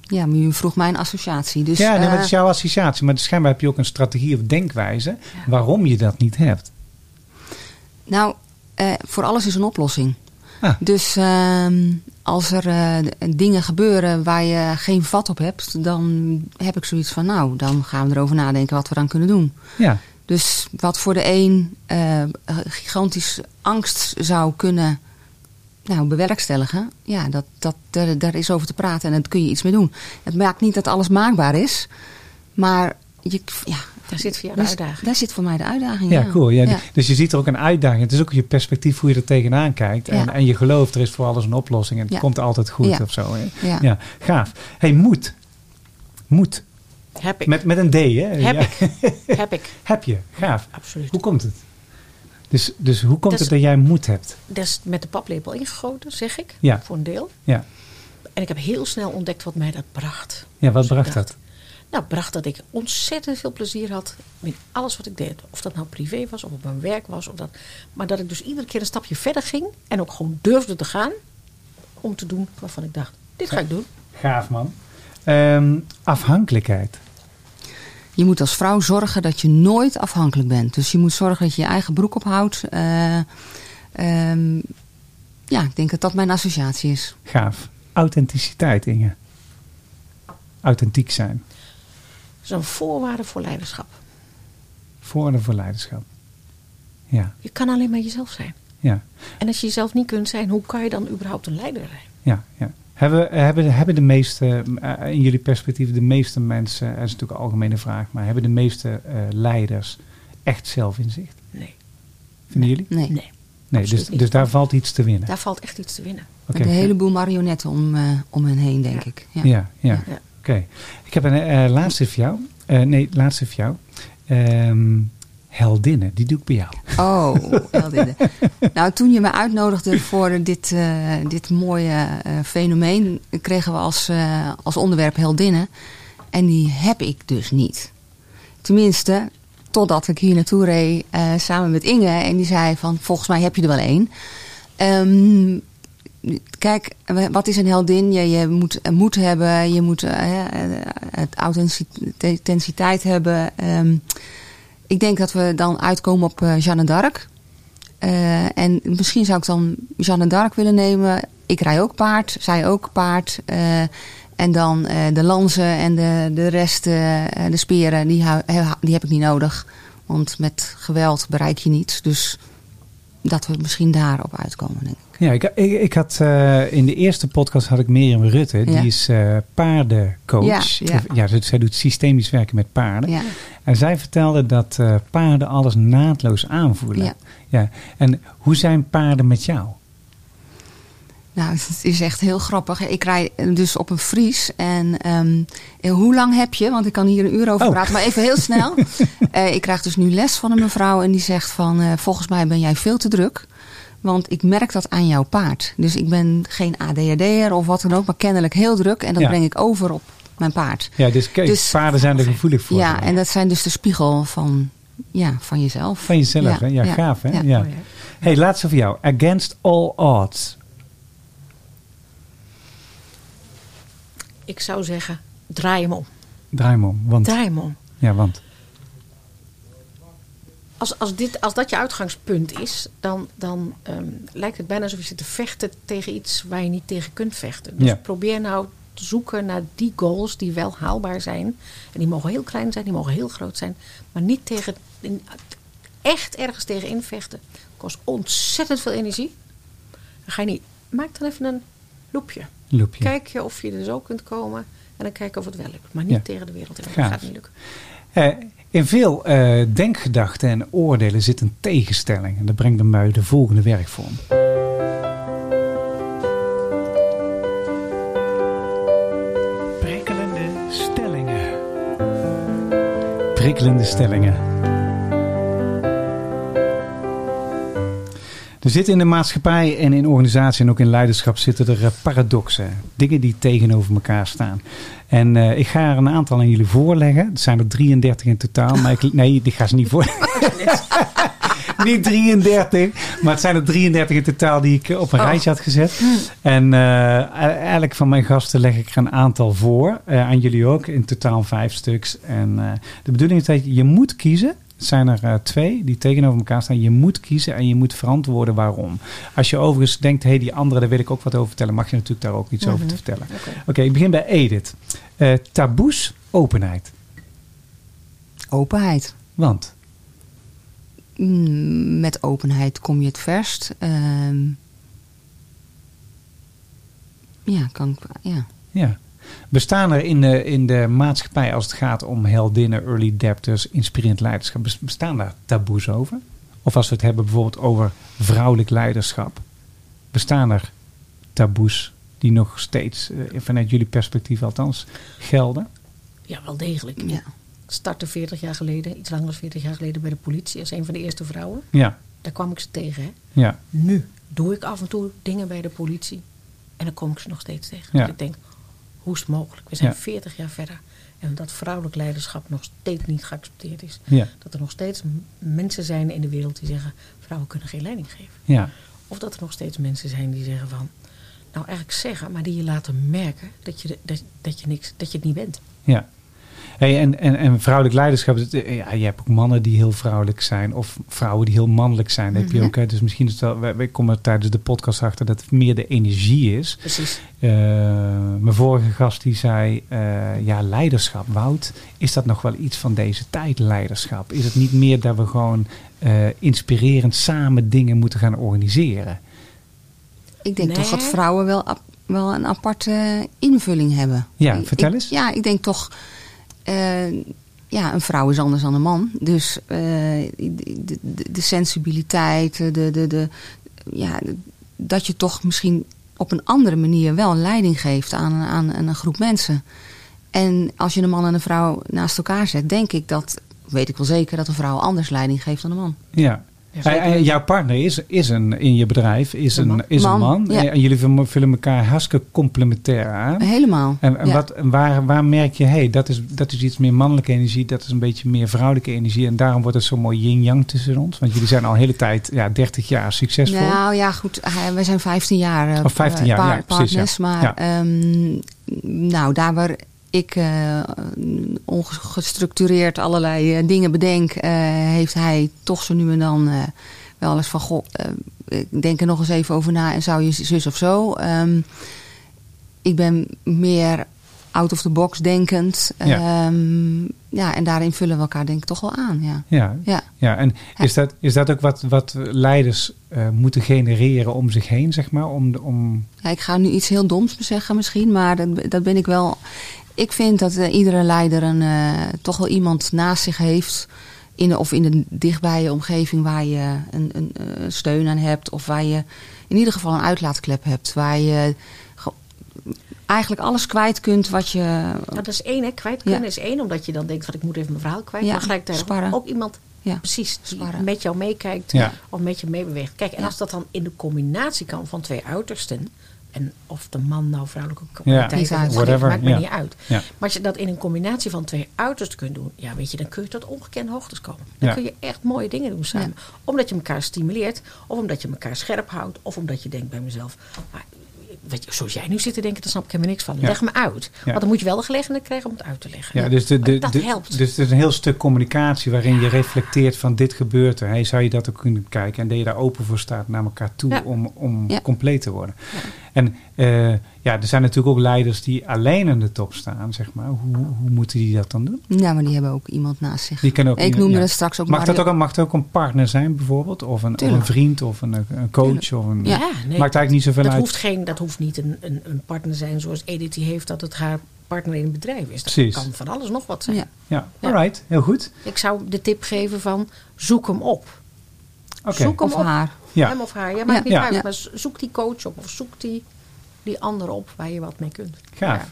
Ja, maar u vroeg mijn associatie. Dus, ja, nee, maar eh, het is jouw associatie. Maar schijnbaar heb je ook een strategie of denkwijze waarom je dat niet hebt. Nou, eh, voor alles is een oplossing. Ah. Dus ehm, als er eh, dingen gebeuren waar je geen vat op hebt, dan heb ik zoiets van, nou, dan gaan we erover nadenken wat we dan kunnen doen. Ja, Dus wat voor de een eh, gigantisch angst zou kunnen nou, bewerkstelligen, ja, dat, dat, daar, daar is over te praten en daar kun je iets mee doen. Het maakt niet dat alles maakbaar is, maar je, ja, Daar zit voor jou de daar, uitdaging. daar zit voor mij de uitdaging. ja, Ja, cool. Ja, Ja. Dus je ziet er ook een uitdaging. Het is ook je perspectief hoe je er tegenaan kijkt. En, Ja. en je gelooft er is voor alles een oplossing. En het Ja. komt altijd goed Ja. of zo. Hè? Ja. ja, gaaf. hey, moed. Moed. Heb ik. Met, met een D, hè? Heb Ja. ik. Heb ik. Heb je. Gaaf. Absoluut. Hoe komt het? Dus, dus hoe komt is- het dat jij moed hebt? Dat is met de paplepel ingegoten, zeg ik. Ja. Voor een deel. Ja, En ik heb heel snel ontdekt wat mij dat bracht. ja wat Dus bracht dacht, dat? Nou, bracht dat ik ontzettend veel plezier had in alles wat ik deed. Of dat nou privé was, of op mijn werk was. Of dat, maar dat ik dus iedere keer een stapje verder ging. En ook gewoon durfde te gaan. Om te doen waarvan ik dacht, dit ga ik doen. Gaaf, man. Ehm, afhankelijkheid. Je moet als vrouw zorgen dat je nooit afhankelijk bent. Dus je moet zorgen dat je je eigen broek ophoudt. Eh, ehm, ja, ik denk dat dat mijn associatie is. Gaaf. Authenticiteit, Inge. Authentiek zijn. Is een voorwaarde voor leiderschap. Voordeel voor leiderschap. Ja, Je kan alleen maar jezelf zijn. ja, En als je jezelf niet kunt zijn, hoe kan je dan überhaupt een leider zijn? ja. ja. Hebben, hebben, hebben de meeste, eh, in jullie perspectief, de meeste mensen, dat is natuurlijk een algemene vraag, maar hebben de meeste eh, leiders echt zelfinzicht? Nee. Vinden jullie? Nee. Nee. Dus, niet. dus daar valt iets te winnen. Daar valt echt iets te winnen. Hebben een heleboel marionetten om, eh, om hen heen, denk Ja. ik. Ja. Ja, ja. Ja. Oké. Ik heb een eh, laatste voor jou. Eh, nee, laatste voor jou. Ehm, heldinnen, die doe ik bij jou. Oh, heldinnen. nou, toen je me uitnodigde voor dit, eh, dit mooie fenomeen, kregen we als, als onderwerp heldinnen. En die heb ik dus niet. Tenminste, totdat ik hier naartoe reed samen met Inge. En die zei van, volgens mij heb je er wel één. Ehm, kijk, wat is een heldin? Je, je moet eh, moed hebben, je moet het authenticiteit hebben. Ehm, ik denk dat we dan uitkomen op Jeanne d'Arc. En misschien zou ik dan Jeanne d'Arc willen nemen. Ik rij ook paard, zij ook paard. En dan de lanzen en de, de rest, eh, de speren, die, die heb ik niet nodig. Want met geweld bereik je niets. Dus dat we misschien daarop uitkomen, denk ik. Ja, ik, ik, ik had eh, in de eerste podcast had ik Mirjam Rutte. Ja. Die is eh, paardencoach. Ja, ja. ja zij, zij doet systemisch werken met paarden. Ja. En zij vertelde dat eh, paarden alles naadloos aanvoelen. Ja. Ja. En hoe zijn paarden met jou? Nou, het is echt heel grappig. Ik rij dus op een Fries. En eh, hoe lang heb je? Want ik kan hier een uur over Oh. praten. Maar even heel snel. Ik krijg dus nu les van een mevrouw. En die zegt van, volgens mij ben jij veel te druk. Want ik merk dat aan jouw paard. Dus ik ben geen ADHD'er of wat dan ook. Maar kennelijk heel druk. En dat Ja. breng ik over op mijn paard. Ja, dus kijk, Dus- paarden zijn er gevoelig voor. Ja, en dat zijn dus de spiegel van, ja, van jezelf. Van jezelf, Ja, hè? Ja, ja, gaaf, hè? ja. Ja. Ja. hey, laatste voor jou. Against all odds. Ik zou zeggen, draai hem om. Draai hem om. Want, Draai hem om. ja, want. Als, als, dit, als dat je uitgangspunt is, dan, dan ehm, lijkt het bijna alsof je zit te vechten tegen iets waar je niet tegen kunt vechten. Dus Ja. probeer nou te zoeken naar die goals die wel haalbaar zijn. En die mogen heel klein zijn, die mogen heel groot zijn. Maar niet tegen, echt ergens tegen invechten. Kost ontzettend veel energie. Dan ga je niet. Maak dan even een loopje. Loopje. Kijk je of je er zo kunt komen. En dan kijken of het wel lukt. Maar niet Ja. tegen de wereld in. Dat gaat niet lukken. Eh, in veel eh, denkgedachten en oordelen zit een tegenstelling. En dat brengt me bij de volgende werkvorm. Prikkelende stellingen. Prikkelende stellingen. Er zitten in de maatschappij en in organisatie en ook in leiderschap zitten er eh, paradoxen. Dingen die tegenover elkaar staan. En eh, ik ga er een aantal aan jullie voorleggen. Het zijn er 33 in totaal. Maar ik, nee, die ga ze niet voor. niet 33, maar het zijn er 33 in totaal die ik eh, op een Oh. rijtje had gezet. En eh, eigenlijk van mijn gasten leg ik er een aantal voor. Aan jullie ook, in totaal vijf stuks. En de bedoeling is dat je, je moet kiezen. Het zijn er eh, twee die tegenover elkaar staan. Je moet kiezen en je moet verantwoorden waarom. Als je overigens denkt, hé, hey, die andere, daar wil ik ook wat over vertellen, mag je natuurlijk daar ook iets over te vertellen. Oké. Oké, ik begin bij Edith. Eh, taboes, openheid. Openheid. Want, Mm, Met openheid kom je het verst. Ehm, ja, kan ik. Ja. ja. Bestaan er in de, in de maatschappij, als het gaat om heldinnen, early adapters, inspirerend leiderschap, bes- bestaan daar taboes over? Of als we het hebben bijvoorbeeld over vrouwelijk leiderschap, bestaan er taboes die nog steeds, eh, vanuit jullie perspectief althans, gelden? Ja, wel degelijk. ja. Ik startte 40 jaar geleden, iets langer dan 40 jaar geleden, bij de politie als een van de eerste vrouwen. Ja, Daar kwam ik ze tegen. Hè. ja, Nu doe ik af en toe dingen bij de politie en dan kom ik ze nog steeds tegen. Ja. Ik denk, hoe is het mogelijk? We zijn Ja. 40 jaar verder en dat vrouwelijk leiderschap nog steeds niet geaccepteerd is. ja, Dat er nog steeds mensen zijn in de wereld die zeggen, vrouwen kunnen geen leiding geven. ja, Of dat er nog steeds mensen zijn die zeggen van, nou eigenlijk zeggen, maar die je laten merken dat je, dat, dat je, niks, dat je het niet bent. ja. Hey, en, en, en vrouwelijk leiderschap, eh, ja, je hebt ook mannen die heel vrouwelijk zijn of vrouwen die heel mannelijk zijn. Dat heb je Mhm. ook, hè. dus misschien is het wel, wij, wij komen er tijdens de podcast achter dat het meer de energie is. Precies. Eh, mijn vorige gast die zei, eh, ja, leiderschap, Wout, is dat nog wel iets van deze tijd, leiderschap? Is het niet meer dat we gewoon eh, inspirerend samen dingen moeten gaan organiseren? Ik denk Nee. toch dat vrouwen wel, wel een aparte invulling hebben. Ja, Ik- vertel ik- eens. Ja, ik denk toch. Eh, ja, een vrouw is anders dan een man. Dus eh, de, de, sensibiliteit, de, de, de, ja, dat je toch misschien op een andere manier wel leiding geeft aan, aan, aan een groep mensen. En als je een man en een vrouw naast elkaar zet, denk ik dat, weet ik wel zeker, dat een vrouw anders leiding geeft dan een man. Ja. Ja, zeker Eh, eh, jouw partner is, is een, in je bedrijf is Een man. is een Man, ja. Eh, En jullie vullen- elkaar hartstikke complementair aan. Helemaal. En, en ja. wat, en waar, waar merk je, hey, dat, is, dat is iets meer mannelijke energie, dat is een beetje meer vrouwelijke energie. En daarom wordt het zo mooi yin-yang tussen ons. Want jullie zijn al een hele tijd, ja, 30 jaar succesvol. Nou ja, goed. wij zijn 15 jaar, Oh, 15 jaar, pa- ja, precies, partners. Maar ehm, nou, daar waar ik eh, ongestructureerd allerlei eh, dingen bedenk, eh, heeft hij toch zo nu en dan wel eens van: Goh, ik denk er nog eens even over na en zou je zus of zo. Ehm, ik ben meer out of the box denkend. Ja. Ja. ja, en daarin vullen we elkaar denk ik toch wel aan. Ja. Ja, Ja. ja. en is dat, is dat ook wat, wat leiders moeten genereren om zich heen, zeg maar? Om, om, Ja, ik ga nu iets heel doms zeggen misschien, maar dat, dat ben ik wel. Ik vind dat eh, iedere leider een, eh, toch wel iemand naast zich heeft. In de, of in de dichtbije omgeving waar je een, een, eh, steun aan hebt. Of waar je in ieder geval een uitlaatklep hebt. Waar je ge- eigenlijk alles kwijt kunt wat je. Nou, dat is één, hè. Kwijt kunnen Ja. is één, omdat je dan denkt van ik moet even mijn verhaal kwijt. Ja, maar gelijkertijd sparren. ook iemand, Ja, precies, die sparren. met jou meekijkt Ja. of met je meebeweegt. Kijk, en Ja. als dat dan in de combinatie kan van twee uitersten, en of de man nou vrouwelijke kwaliteit uit. heeft, Whatever, maakt me niet uit. Maar als je dat in een combinatie van twee uitersten kunt doen, ja, weet je, dan kun je tot ongekende hoogtes komen. Dan kun je echt mooie dingen doen samen. Omdat je elkaar stimuleert, of omdat je elkaar scherp houdt, of omdat je denkt bij mezelf, maar, weet je, zoals jij nu zit te denken, daar snap ik helemaal niks van. Leg me uit. Want dan moet je wel de gelegenheid krijgen om het uit te leggen. ja, dus, de, de, dat de- helpt. dus het is een heel stuk communicatie waarin je reflecteert van dit gebeurt er. Hey, zou je dat ook kunnen kijken? En dat je daar open voor staat naar elkaar toe Ja. om, om Ja. compleet te worden. En eh, ja, er zijn natuurlijk ook leiders die alleen aan de top staan, zeg maar. Hoe, hoe moeten die dat dan doen? Ja, maar die hebben ook iemand naast zich. Die kunnen ook ik iemand- noemde ja. straks ook Mag dat, ook, een- mag het ook een partner zijn bijvoorbeeld? Of een, of een vriend of een, een coach? Tuurlijk. Of een, Ja. nee, Maakt eigenlijk niet zoveel dat uit. Hoeft geen, dat hoeft niet een, een, een partner te zijn zoals Edith die heeft, dat het haar partner in het bedrijf is. Dat Precies. kan van alles nog wat zijn. Ja. Ja, alright. Heel goed. Ik zou de tip geven van zoek hem op. Oké. Zoek hem Of op. haar. Ja. Hem of haar, ja, maakt niet uit. Maar zoek die coach op of zoek die, die ander op waar je wat mee kunt. Gaaf. Ja.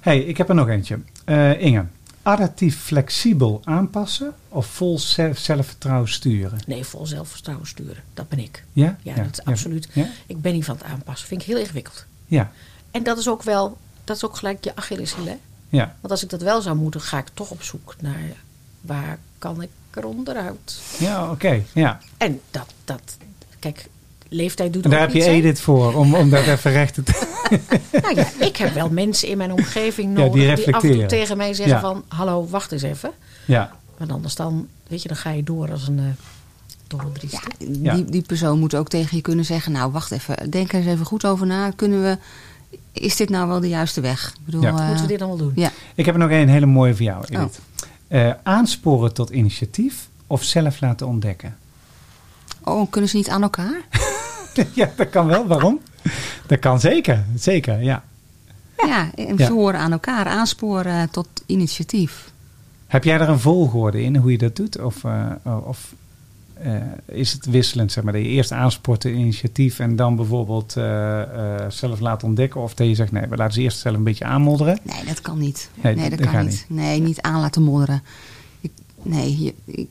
hey, ik heb er nog eentje. Eh, Inge, adaptief flexibel aanpassen of vol zelf- zelfvertrouwen sturen? Nee, vol zelfvertrouwen sturen. Dat ben ik. Ja? Ja, dat is absoluut. Ja? Ik ben niet van het aanpassen. Vind ik heel ingewikkeld. Ja. En dat is ook wel, dat is ook gelijk je Achilleshiel. hè? Ja. Want als ik dat wel zou moeten, ga ik toch op zoek naar waar kan ik er onderuit. Ja, oké. Ja. En dat, dat, kijk, leeftijd doet En daar ook heb je? Edith voor, om, om dat even recht te... Nou ja, ik heb wel mensen in mijn omgeving Ja, nodig die die, af en toe tegen mij zeggen Ja. van, hallo, wacht eens even. Ja. Want anders dan, weet je, dan ga je door als een uh. Ja. Die, die persoon moet ook tegen je kunnen zeggen: Nou, wacht even, denk er eens even goed over na. Kunnen we, is dit nou wel de juiste weg? Ik bedoel, Ja. eh, Moeten we dit allemaal doen? ja. Ik heb er nog een hele mooie voor jou, Oh. Edith. Eh, aansporen tot initiatief of zelf laten ontdekken? Oh, kunnen ze niet aan elkaar? ja, dat kan wel. Waarom? Dat kan zeker. Zeker, ja. Ja, en Ja. verhoren aan elkaar, aansporen tot initiatief. Heb jij er een volgorde in hoe je dat doet? Of, eh, of eh, is het wisselend, zeg maar, dat je eerst aanspoort tot initiatief en dan bijvoorbeeld eh, eh, zelf laten ontdekken? Of dat je zegt, nee, we laten ze eerst zelf een beetje aanmodderen? Nee, dat kan niet. Nee, Nee, dat dat kan niet. Nee, niet aan laten modderen. Ik, nee, je, ik,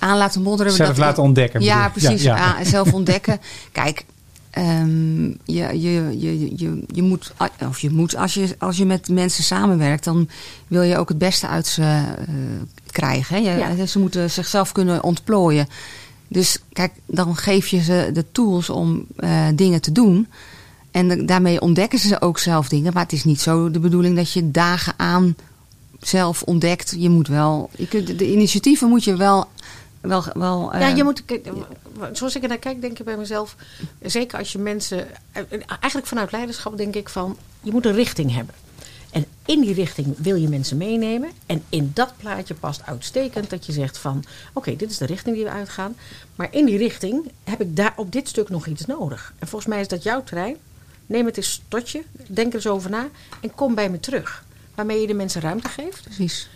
aan laten modderen. Zelf dat- laten ontdekken. Ja, bedoel precies. Ja, ja. Ah, zelf ontdekken. Kijk, ehm, je, je, je, je, je moet, of je moet als, je, als je met mensen samenwerkt, dan wil je ook het beste uit ze eh, krijgen. Hè? Je- Ja. Ze moeten zichzelf kunnen ontplooien. Dus kijk, dan geef je ze de tools om eh, dingen te doen. En de- daarmee ontdekken ze ook zelf dingen. Maar het is niet zo de bedoeling dat je dagen aan zelf ontdekt. Je moet wel, je kunt, de initiatieven moet je wel. Wel, wel Ja, eh, je moet, kijk, zoals ik er naar kijk, denk ik bij mezelf, zeker als je mensen, eigenlijk vanuit leiderschap denk ik van, je moet een richting hebben. En in die richting wil je mensen meenemen. En in dat plaatje past uitstekend dat je zegt van, oké, dit is de richting die we uitgaan. Maar in die richting heb ik daar op dit stuk nog iets nodig. En volgens mij is dat jouw terrein. Neem het eens tot je, denk er eens over na en kom bij me terug. Waarmee je de mensen ruimte geeft Precies.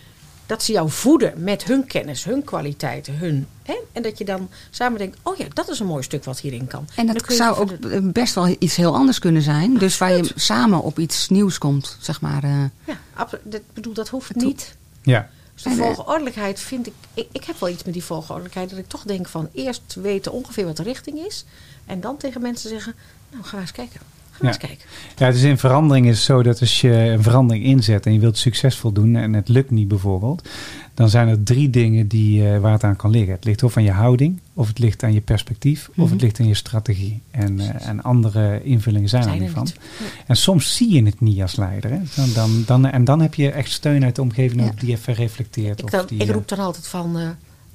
Dat ze jou voeden met hun kennis, hun kwaliteiten, hun. Hè? En dat je dan samen denkt: oh ja, dat is een mooi stuk wat hierin kan. En dat zou ook eh, best wel iets heel anders kunnen zijn. Dus waar je samen op iets nieuws komt, zeg maar. eh. Ja, dat, bedoel, dat hoeft niet. Ja. Dus de En, eh, volgordelijkheid vind ik, ik. Ik heb wel iets met die volgordelijkheid. Dat ik toch denk van eerst weten ongeveer wat de richting is. En dan tegen mensen zeggen: Nou, ga eens kijken. Ja. eens kijken. Ja, dus in verandering is het zo dat als je een verandering inzet en je wilt succesvol doen en het lukt niet bijvoorbeeld, dan zijn er drie dingen die, eh, waar het aan kan liggen. Het ligt of aan je houding, of het ligt aan je perspectief, of Mhm. het ligt aan je strategie. En, eh, en andere invullingen zijn, Zijn er niet van. niet. En soms zie je het niet als leider. Hè? Dan, dan, dan, en dan heb je echt steun uit de omgeving Ja. die even reflecteert. Ik, of die, ik eh, roep dan altijd van: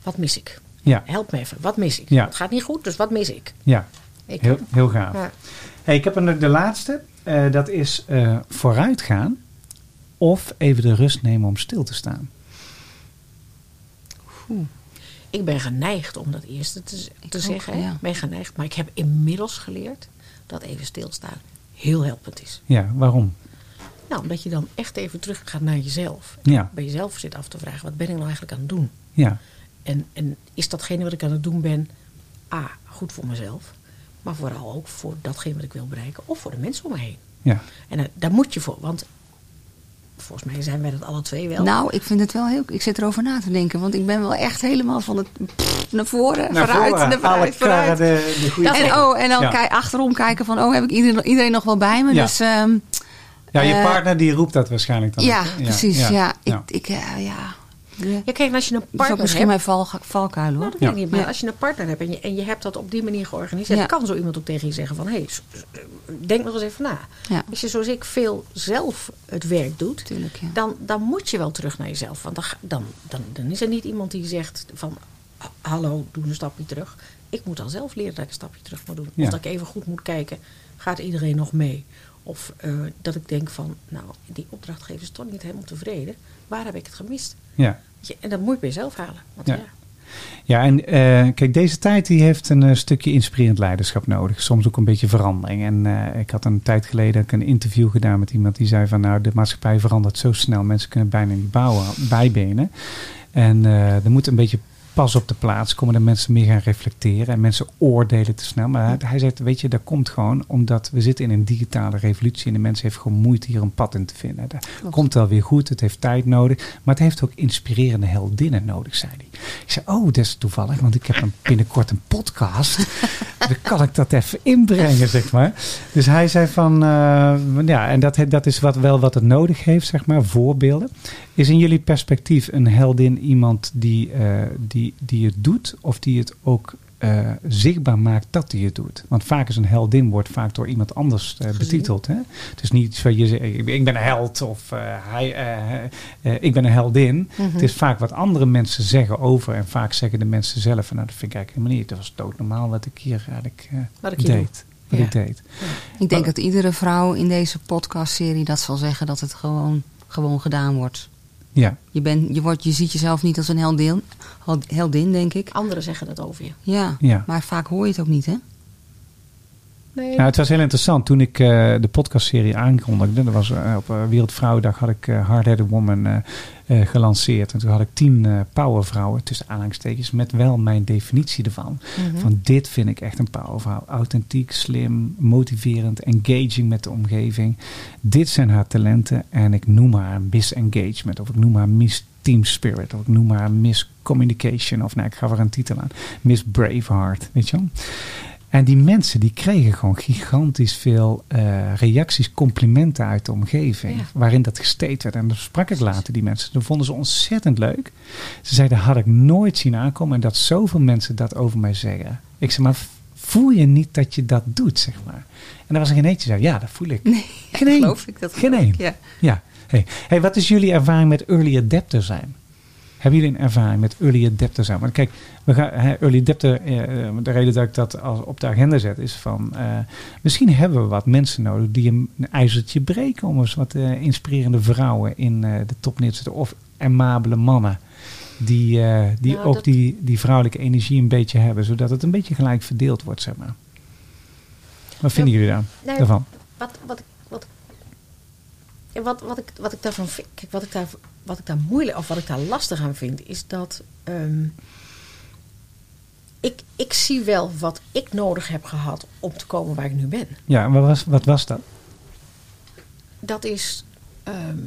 wat mis ik? Ja, Help me even, wat mis ik? Ja. Het gaat niet goed, dus wat mis ik? ja ik heel, heel gaaf. Hey, ik heb er nog de laatste. Eh, dat is eh, vooruitgaan of even de rust nemen om stil te staan? Ik ben geneigd om dat eerste te, te ook, zeggen. hè. ja. Ik ben geneigd, maar ik heb inmiddels geleerd dat even stilstaan heel helpend is. Ja, waarom? Nou, omdat je dan echt even terug gaat naar jezelf. Ja, Bij jezelf zit af te vragen, wat ben ik nou eigenlijk aan het doen? ja, En, en is datgene wat ik aan het doen ben, A, goed voor mezelf, maar vooral ook voor datgene wat ik wil bereiken of voor de mensen om me heen. ja. En eh, daar moet je voor, want volgens mij zijn wij dat alle twee wel. Nou, ik vind het wel heel... Ik zit erover na te denken. Want ik ben wel echt helemaal van het pff, naar voren, Naar vooruit, voren, naar vooruit, vooruit. karren de, de goede En, oh, en dan Ja. kijk, achterom kijken van... Oh, heb ik iedereen, iedereen nog wel bij me? Ja. Dus ehm, Ja, je eh, partner die roept dat waarschijnlijk dan. ja, ook, precies. Ja, ja. Ik, ik, eh, ja. Ja, kijk, als je een dat partner misschien hebt, mijn val, valkuil hoor. Nou, dat weet Ja. ik niet. Maar Ja. als je een partner hebt en je, en je hebt dat op die manier georganiseerd, Ja. kan zo iemand ook tegen je zeggen van, hé, hey, s- denk nog eens even na. Ja. Als je zoals ik veel zelf het werk doet, Tuurlijk, ja. dan, dan moet je wel terug naar jezelf. Want dan, ga- dan, dan, dan is er niet iemand die zegt van, "Ha- hallo, doe een stapje terug. Ik moet dan zelf leren dat ik een stapje terug moet doen. Ja. Of dat ik even goed moet kijken, gaat iedereen nog mee? Of eh, dat ik denk van, nou, die opdrachtgever is toch niet helemaal tevreden. Waar heb ik het gemist? Ja. En dat moet je bij jezelf halen. Want Ja. ja. Ja, en eh, kijk, deze tijd die heeft een eh, stukje inspirerend leiderschap nodig. Soms ook een beetje verandering. En eh, ik had een tijd geleden een interview gedaan met iemand die zei van... nou, de maatschappij verandert zo snel. Mensen kunnen bijna niet bouwen, bijbenen. En er moet een beetje pas op de plaats komen dat mensen meer gaan reflecteren. En mensen oordelen te snel. Maar hij, hij zegt, weet je, dat komt gewoon omdat we zitten in een digitale revolutie. En de mens heeft gewoon moeite hier een pad in te vinden. Dat komt wel weer goed, het heeft tijd nodig. Maar het heeft ook inspirerende heldinnen nodig, zei hij. Ik zei, oh, dat is toevallig, want ik heb een, binnenkort een podcast. Dan kan ik dat even inbrengen, zeg maar. Dus hij zei van, eh, ja, en dat, dat is wat, wel wat het nodig heeft, zeg maar, voorbeelden. Is in jullie perspectief een heldin iemand die, eh, die, die het doet of die het ook eh, zichtbaar maakt dat hij het doet? Want vaak is een heldin wordt vaak door iemand anders eh, betiteld. Hè? Het is niet van je zegt, ik ben- een held of eh, hij, ik ben een heldin. Het is vaak wat andere mensen zeggen over en vaak zeggen de mensen zelf. Nou, dat vind ik eigenlijk helemaal niet. Dat was doodnormaal wat ik hier eigenlijk Wat ik hier deed. Wat Ja. ik deed. Ik denk dat iedere vrouw in deze podcastserie dat zal zeggen dat het gewoon, gewoon gedaan wordt. Ja, Je, bent, je, wordt, je ziet jezelf niet als een heldin, hel- heldin, denk ik. Anderen zeggen dat over je. Ja, Ja. maar vaak hoor je het ook niet, hè? Nee, Nou, het was heel interessant. Toen ik eh, de podcastserie aankondigde, dat was eh, op eh, Wereldvrouwendag, had ik eh Hard Headed Woman gelanceerd. En toen had ik tien powervrouwen, tussen aanhalingstekens, met wel mijn definitie ervan. Van dit vind ik echt een powervrouw. Authentiek, slim, motiverend, engaging met de omgeving. Dit zijn haar talenten en ik noem haar Miss Engagement. Of ik noem haar Miss Team Spirit. Of ik noem haar Miss Communication. Of nou, ik gaf er een titel aan. Miss Braveheart, weet je wel. En die mensen die kregen gewoon gigantisch veel eh, reacties, complimenten uit de omgeving. Ja. Waarin dat gesteed werd. En dan sprak ik later die mensen. Dat vonden ze ontzettend leuk. Ze zeiden, had ik nooit zien aankomen. En dat zoveel mensen dat over mij zeggen. Ik zei, maar voel je niet dat je dat doet, zeg maar. En er was er geen eentje zei, ja, dat voel ik. Nee, Geen geloof ik. Dat Geen ik. Ja. Ja. Hey. Hey, wat is jullie ervaring met early adapter zijn? Hebben jullie een ervaring met early adapter zijn? Want kijk, we gaan, hè, early adapter, eh, eh, de reden dat ik dat als op de agenda zet is van... eh, misschien hebben we wat mensen nodig die een, een ijzertje breken... om eens wat eh, inspirerende vrouwen in de top neer te zetten. Of amabele mannen die, die Nou, ook dat- die, die vrouwelijke energie een beetje hebben. Zodat het een beetje gelijk verdeeld wordt, zeg maar. Wat vinden Ja, jullie daar, nee, daarvan? Wat, wat, ik- wat, ja, wat, ik, wat ik daarvan vind, kijk, wat ik daar, wat ik daar moeilijk of wat ik daar lastig aan vind, is dat ehm, ik, ik zie wel wat ik nodig heb gehad om te komen waar ik nu ben. Ja, wat was, wat was dat? Dat is ehm,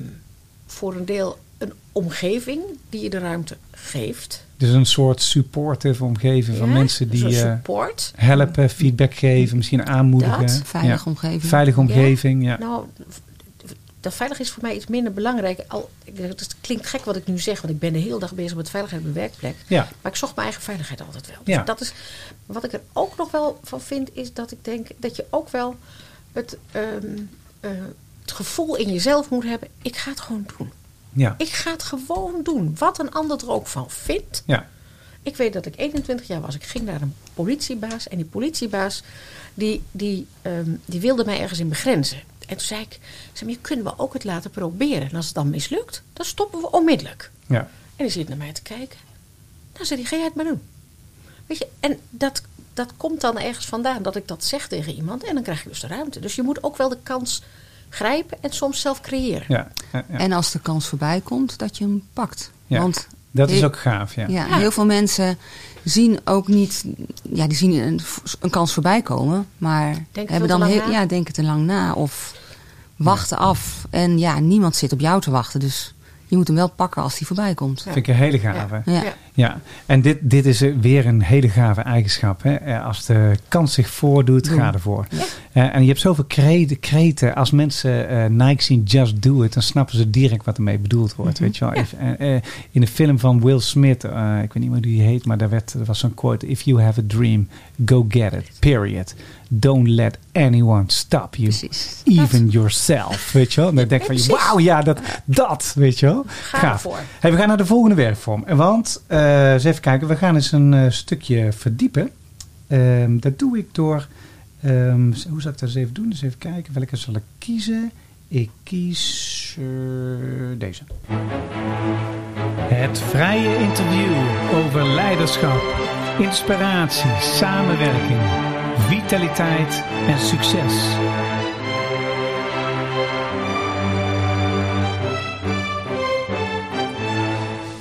voor een deel een omgeving die je de ruimte geeft. Dus een soort supportive omgeving van Ja, mensen dus die eh, support. helpen, feedback geven, misschien aanmoedigen. Dat, Veilige Ja. omgeving. Veilige omgeving, ja. Nou, dat veilig is voor mij iets minder belangrijk. Al, het klinkt gek wat ik nu zeg, want ik ben de hele dag bezig met veiligheid op mijn werkplek. Ja, Maar ik zocht mijn eigen veiligheid altijd wel. Dus Ja. dat is, wat ik er ook nog wel van vind, is dat ik denk dat je ook wel het, ehm, eh, het gevoel in jezelf moet hebben. Ik ga het gewoon doen. ja, Ik ga het gewoon doen. Wat een ander er ook van vindt. ja. Ik weet dat ik 21 jaar was. Ik ging naar een politiebaas. En die politiebaas die, die, ehm, die wilde mij ergens in begrenzen. En toen zei ik, zei, maar je kunnen we ook het laten proberen. En als het dan mislukt, dan stoppen we onmiddellijk. Ja. En die zit naar mij te kijken. Nou, zei hij, ga jij het maar doen. Weet je, en dat, dat komt dan ergens vandaan dat ik dat zeg tegen iemand. En dan krijg je dus de ruimte. Dus je moet ook wel de kans grijpen en soms zelf creëren. Ja. ja, ja. En als de kans voorbij komt, dat je hem pakt. Ja, Want Dat is ook gaaf, ja. ja, Ja. heel veel mensen zien ook niet... Ja, die zien een, een kans voorbij komen. Maar veel hebben dan heel, ja, denken te lang na. Of wachten af. En ja, niemand zit op jou te wachten. Dus je moet hem wel pakken als hij voorbij komt. Vind ik een hele gave. Ja. Ja. En dit, dit is weer een hele gave eigenschap. Hè? Eh, Als de kans zich voordoet, Doen. ga ervoor. Ja. Eh, en je hebt zoveel kreten. kreten. Als mensen eh, Nike zien Just Do It, dan snappen ze direct wat ermee bedoeld wordt. Weet je wel? Ja. If- in de film van Will Smith, ik weet niet meer hoe die heet, maar daar werd, er was zo'n quote. If you have a dream, go get it. Period. Don't let anyone stop you. Precies. Even yourself. Weet je wel? En dan denk ik van, wauw, ja, dat, dat, weet je wel. Ga ervoor. Hey, we gaan naar de volgende werkvorm. Want, eens even kijken, we gaan eens een eh, stukje verdiepen. Ehm, dat doe ik door, ehm, hoe zal ik dat eens even doen? Dus even kijken, welke zal ik kiezen? Ik kies eh, deze. Het vrije interview over leiderschap, inspiratie, samenwerking, vitaliteit en succes.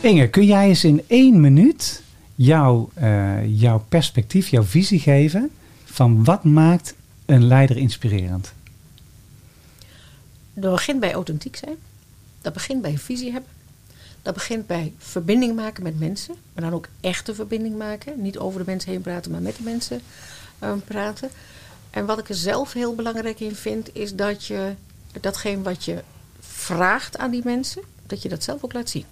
Inge, kun jij eens in één minuut jouw, eh, jouw perspectief, jouw visie geven van wat maakt een leider inspirerend? Dat begint bij authentiek zijn. Dat begint bij visie hebben. Dat begint bij verbinding maken met mensen. Maar dan ook echte verbinding maken. Niet over de mensen heen praten, maar met de mensen eh, praten. En wat ik er zelf heel belangrijk in vind, is dat je datgene wat je vraagt aan die mensen, dat je dat zelf ook laat zien.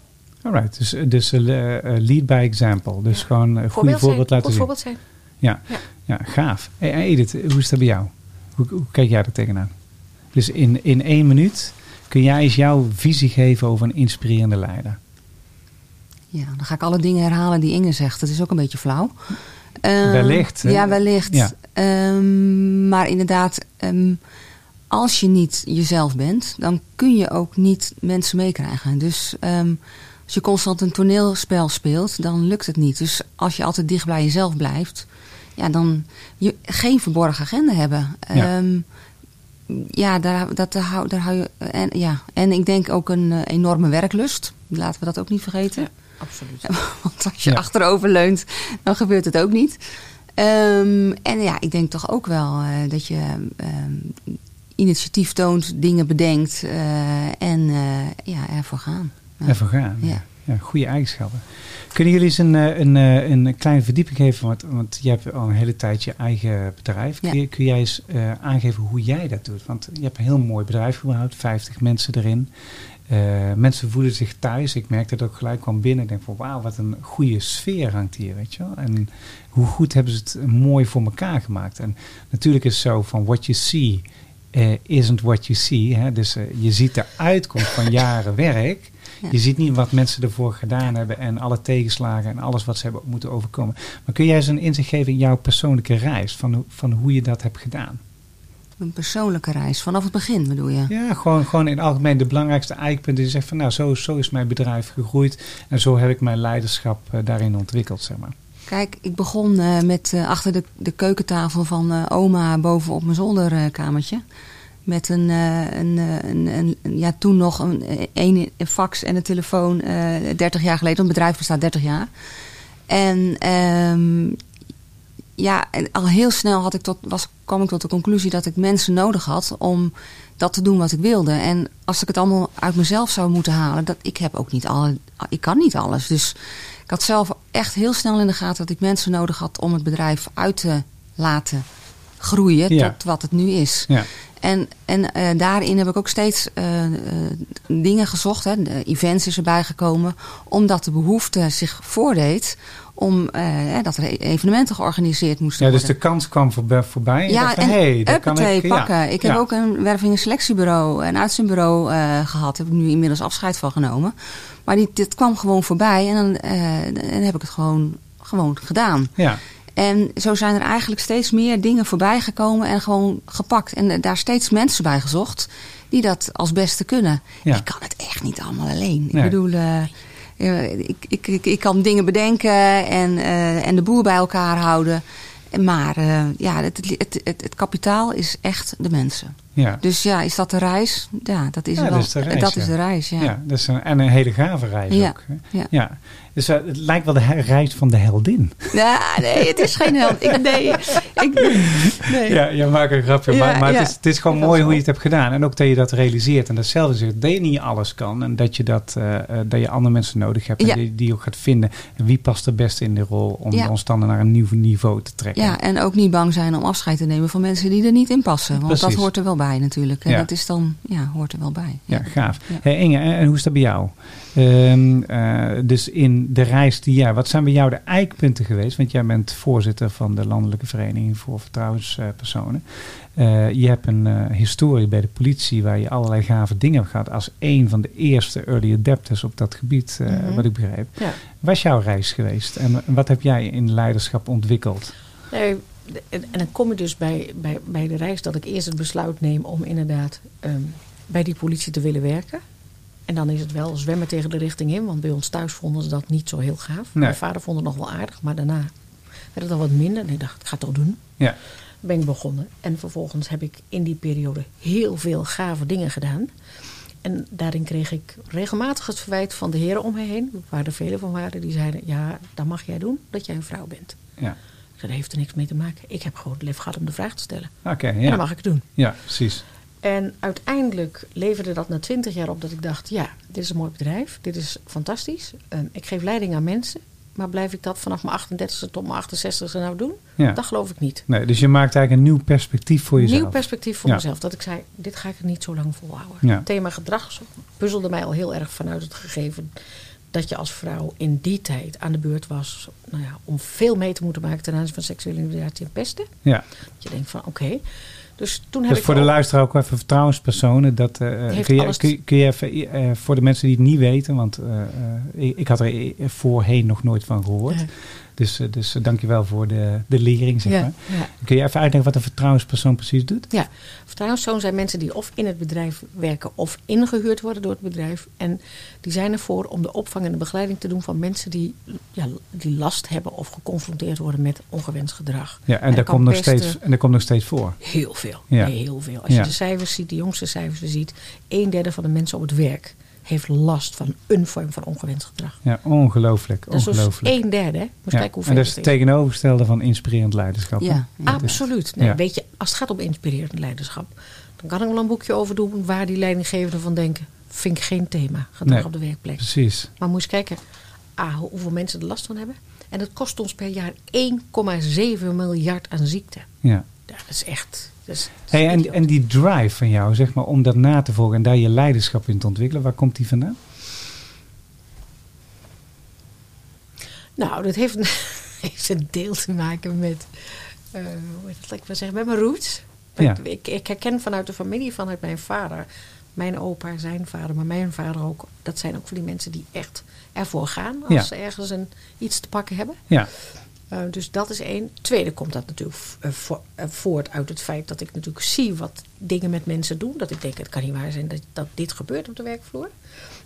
Alright, dus, dus eh, eh, lead by example. Dus Ja. gewoon een goede zijn, voorbeeld laten goed zien. voorbeeld zijn. Ja. Ja. ja, gaaf. Hey, Edith, hoe is dat bij jou? Hoe, hoe kijk jij er tegenaan? Dus in, in één minuut kun jij eens jouw visie geven over een inspirerende leider. Ja, dan ga ik alle dingen herhalen die Inge zegt. Dat is ook een beetje flauw. Ehm, Wellicht, hè? Ja, wellicht. Ja. Ehm, maar inderdaad, ehm, als je niet jezelf bent, dan kun je ook niet mensen meekrijgen. Dus ehm, als je constant een toneelspel speelt, dan lukt het niet. Dus als je altijd dicht bij jezelf blijft, ja, dan je geen verborgen agenda hebben. Ja. Ehm, ja, daar, dat, daar, hou, daar hou je. En, ja. en ik denk ook een eh, enorme werklust. Laten we dat ook niet vergeten. Ja, absoluut. Want als je Ja. achterover leunt, dan gebeurt het ook niet. Ehm, en ja, ik denk toch ook wel eh, dat je ehm, initiatief toont, dingen bedenkt eh, en eh, ja, ervoor gaan. Even gaan. Ja. Ja, goede eigenschappen. Kunnen jullie eens een, eh, een, eh, een kleine verdieping geven? Want, want je hebt al een hele tijd je eigen bedrijf. Kun, je, kun jij eens eh, aangeven hoe jij dat doet? Want je hebt een heel mooi bedrijf gebouwd, 50 mensen erin. Mensen voelen zich thuis. Ik merkte dat ook gelijk kwam binnen. Ik denk van wauw, wat een goede sfeer hangt hier, weet je wel. En hoe goed hebben ze het mooi voor elkaar gemaakt. En natuurlijk is het zo van what you see isn't what you see. Hè? Dus je ziet de uitkomst van jaren werk. Je ziet niet wat mensen ervoor gedaan hebben en alle tegenslagen en alles wat ze hebben moeten overkomen. Maar kun jij eens een inzicht geven in jouw persoonlijke reis van, hoe- van hoe je dat hebt gedaan? Een persoonlijke reis, vanaf het begin bedoel je? Ja, gewoon, gewoon in het algemeen de belangrijkste eikpunten. Die zegt van nou, zo, zo is mijn bedrijf gegroeid en zo heb ik mijn leiderschap eh, daarin ontwikkeld, zeg maar. Kijk, ik begon eh, met eh, achter de, de keukentafel van oma boven op mijn zolderkamertje. Met een, eh, eh, een, een, een- ja, toen nog een, een, fax en een telefoon eh 30 jaar geleden. Want het bedrijf bestaat 30 jaar. En ehm, ja, al heel snel had ik tot, was, kwam ik tot de conclusie dat ik mensen nodig had om dat te doen wat ik wilde. En als ik het allemaal uit mezelf zou moeten halen, dat ik heb ook niet alle, ik kan niet alles. Dus ik had zelf echt heel snel in de gaten dat ik mensen nodig had om het bedrijf uit te laten groeien Ja. tot wat het nu is. Ja. En, en eh, daarin heb ik ook steeds eh, eh, dingen gezocht. Hè. De events is erbij gekomen. Omdat de behoefte zich voordeed om eh, dat er evenementen georganiseerd moesten Ja, dus worden. de kans kwam voorbij. voorbij en Ja, dacht en hey, dat kan ik ja. pakken. Ik heb ook een werving- en selectiebureau, een uitzendbureau eh, gehad. Daar heb ik nu inmiddels afscheid van genomen. Maar die, dit kwam gewoon voorbij en dan, dan heb ik het gewoon, gewoon gedaan. Ja, En zo zijn er eigenlijk steeds meer dingen voorbij gekomen en gewoon gepakt. En eh, daar steeds mensen bij gezocht die dat als beste kunnen. Ja. Ik kan het echt niet allemaal alleen. Nee. Ik bedoel, eh, eh, ik, ik, ik, ik kan dingen bedenken en, en de boer bij elkaar houden. Maar ja, het, het, het, het kapitaal is echt de mensen. Ja. Dus ja, is dat de reis? Ja, dat is, Ja, wel, dat is de reis, dat is ja. de reis, ja. Ja, dat is een, en een hele gave reis ook. ja. Dus eh, het lijkt wel de reis van de heldin. Ja, nee, het is geen held. Ik, nee, ik, nee. Ja, je maakt een grapje. Ja, maar maar ja. het, is, het is gewoon mooi is hoe je het hebt gedaan. En ook dat je dat realiseert. En datzelfde zegt dat je niet alles kan. En dat je, dat, eh, eh, dat je andere mensen nodig hebt. En Ja. die, die ook gaat vinden. En wie past er best in de rol om Ja. ons dan naar een nieuw niveau te trekken. Ja, en ook niet bang zijn om afscheid te nemen van mensen die er niet in passen. Want Precies. dat hoort er wel bij natuurlijk. En Ja. dat is dan, ja, hoort er wel bij. Ja, gaaf. Hey Inge, en, hoe is dat bij jou? Ehm, eh, dus in de reis die ja, wat zijn bij jou de eikpunten geweest? Want jij bent voorzitter van de Landelijke Vereniging voor Vertrouwenspersonen. Eh, je hebt een eh, historie bij de politie waar je allerlei gave dingen hebt gehad als een van de eerste early adapters op dat gebied, eh, Mhm. wat ik begreep. Ja. Was jouw reis geweest en wat heb jij in leiderschap ontwikkeld? Nee, en, dan kom je dus bij, bij, bij de reis dat ik eerst het besluit neem om inderdaad ehm, bij die politie te willen werken. En dan is het wel zwemmen tegen de richting in, want bij ons thuis vonden ze dat niet zo heel gaaf. Nee. Mijn vader vond het nog wel aardig, maar daarna werd het al wat minder. En ik dacht, ik ga het toch doen. Ja, ben ik begonnen. En vervolgens heb ik in die periode heel veel gave dingen gedaan. En daarin kreeg ik regelmatig het verwijt van de heren om me heen, waar er velen van waren, die zeiden: Ja, dat mag jij doen, dat jij een vrouw bent. ja. Dat heeft er niks mee te maken. Ik heb gewoon het lef gehad om de vraag te stellen. Oké, ja. dat mag ik doen. ja, precies. En uiteindelijk leverde dat na twintig jaar op dat ik dacht: ja, dit is een mooi bedrijf, dit is fantastisch. Ehm, ik geef leiding aan mensen, maar blijf ik dat vanaf mijn 38e tot mijn 68e nou doen? Ja. Dat geloof ik niet. Nee, dus je maakt eigenlijk een nieuw perspectief voor jezelf. Nieuw perspectief voor Ja. mezelf. Dat ik zei, dit ga ik er niet zo lang volhouden. Ja. Het thema gedrag puzzelde mij al heel erg vanuit het gegeven dat je als vrouw in die tijd aan de beurt was nou ja, om veel mee te moeten maken ten aanzien van seksuele intimidatie en pesten. Ja. Dat je denkt van oké. Dus toen heb Dus ik voor de luisteraar ook even vertrouwenspersonen. Dat, eh, kun, je, alles- kun, je- kun je even, eh, voor de mensen die het niet weten, want eh, ik, ik had er voorheen nog nooit van gehoord. Dus, eh, dus eh, dankjewel voor de, de lering, zeg Ja, maar. ja. Kun je even uitleggen wat een vertrouwenspersoon precies doet? Ja, vertrouwenspersoon zijn mensen die of in het bedrijf werken of ingehuurd worden door het bedrijf. En die zijn ervoor om de opvang en de begeleiding te doen van mensen die, ja, die last hebben of geconfronteerd worden met ongewenst gedrag. Ja, en, dat dat kan komt nog steeds, en dat komt nog steeds voor. Heel veel. Ja. Nee, heel veel. Als je de cijfers ziet, de jongste cijfers ziet, een derde van de mensen op het werk heeft last van een vorm van ongewenst gedrag. Ja, ongelooflijk. Dat is dus ongelooflijk. een derde. Hè? Ja, kijken hoeveel en dat is het is. tegenovergestelde van inspirerend leiderschap. Ja, ja. Absoluut. Nee, Ja. Weet je, als het gaat om inspirerend leiderschap, dan kan ik wel een boekje over doen waar die leidinggevenden van denken. Vind ik geen thema, gedrag Nee. op de werkplek. Precies. Maar moet je eens kijken ah, hoe- hoeveel mensen er last van hebben. En dat kost ons per jaar 1,7 miljard aan ziekte. Ja, dat is echt. Is Hey, en, en die drive van jou, zeg maar, om dat na te volgen en daar je leiderschap in te ontwikkelen, waar komt die vandaan? Nou, dat heeft, een- heeft een deel te maken met, eh, hoe het, ik maar zeggen, met mijn roots. Ja. Ik, ik, ik herken vanuit de familie, vanuit mijn vader, mijn opa, zijn vader, maar mijn vader ook. Dat zijn ook van die mensen die echt ervoor gaan als Ja. ze ergens een, iets te pakken hebben. Ja, Eh, dus dat is één. Tweede komt dat natuurlijk eh, vo- eh, voort uit het feit dat ik natuurlijk zie wat dingen met mensen doen. Dat ik denk, het kan niet waar zijn dat, dat dit gebeurt op de werkvloer.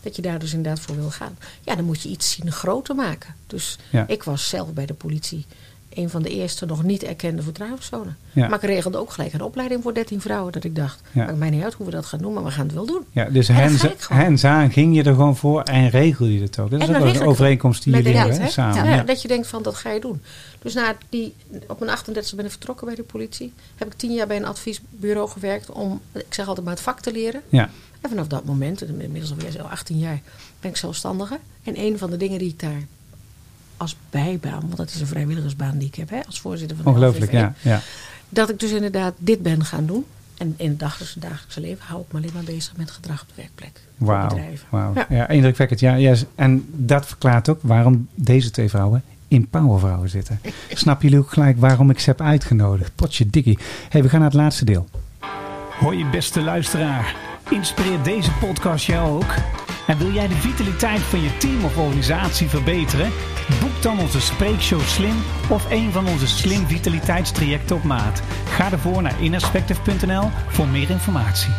Dat je daar dus inderdaad voor wil gaan. Ja, dan moet je iets zien groter maken. Dus Ja. ik was zelf bij de politie een van de eerste nog niet erkende vertrouwenspersonen. Ja. Maar ik regelde ook gelijk een opleiding voor 13 vrouwen. Dat ik dacht, Ja. maakt mij niet uit hoe we dat gaan doen, maar we gaan het wel doen. ja dus hands, aan ging je er gewoon voor en regelde je het ook. Dat is ook regel een overeenkomst die jullie hebben hè, samen. Ja. Dat je denkt van, dat ga je doen. Dus na die, op mijn 38 ben ik vertrokken bij de politie. Heb ik tien jaar bij een adviesbureau gewerkt om, ik zeg altijd maar, het vak te leren. Ja. En vanaf dat moment, en inmiddels alweer zo 18 jaar, ben ik zelfstandige. En een van de dingen die ik daar als bijbaan, want dat is een vrijwilligersbaan die ik heb, hè, als voorzitter van de Ongelooflijk, LVV, ja. ja. Dat ik dus inderdaad dit ben gaan doen. En in het dagelijkse, dagelijkse leven hou ik me alleen maar bezig met gedrag op de werkplek. Wauw. bedrijven. wauw. Ja. Ja. indrukwekkend. Ja, ja, en dat verklaart ook waarom deze twee vrouwen in Powervrouwen zitten. Snappen jullie ook gelijk waarom ik ze heb uitgenodigd? Potje dikkie. hey, we gaan naar het laatste deel. Hoi je beste luisteraar. Inspireert deze podcast jou ook? En wil jij de vitaliteit van je team of organisatie verbeteren? Boek dan onze Spreekshow Slim of een van onze Slim Vitaliteitstrajecten op maat. Ga ervoor naar innerspective.nl voor meer informatie.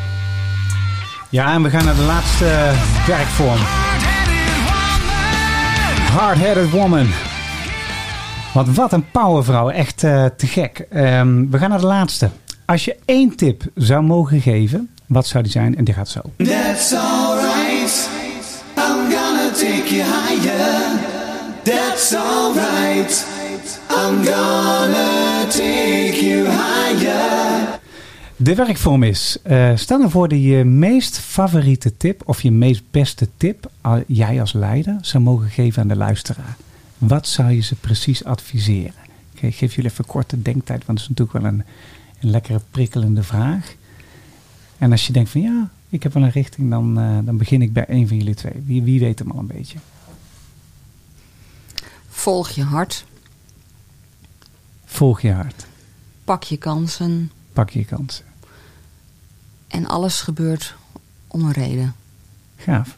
Ja, en we gaan naar de laatste werkvorm. Hard-headed woman. Want wat een powervrouw. Echt eh, te gek. Ehm, we gaan naar de laatste. Als je één tip zou mogen geven, wat zou die zijn? En die gaat zo. That's. You higher. That's alright. I'm gonna take you higher. De werkvorm is, eh, stel nou voor dat je meest favoriete tip of je meest beste tip, al- jij als leider, zou mogen geven aan de luisteraar. Wat zou je ze precies adviseren? Ik geef jullie even korte denktijd, want het is natuurlijk wel een, een lekkere prikkelende vraag. En als je denkt van ja, ik heb wel een richting, dan, eh, dan begin ik bij een van jullie twee. Wie, wie weet hem al een beetje? Volg je hart, Volg je hart, pak je kansen pak je kansen. en alles gebeurt om een reden. Gaaf.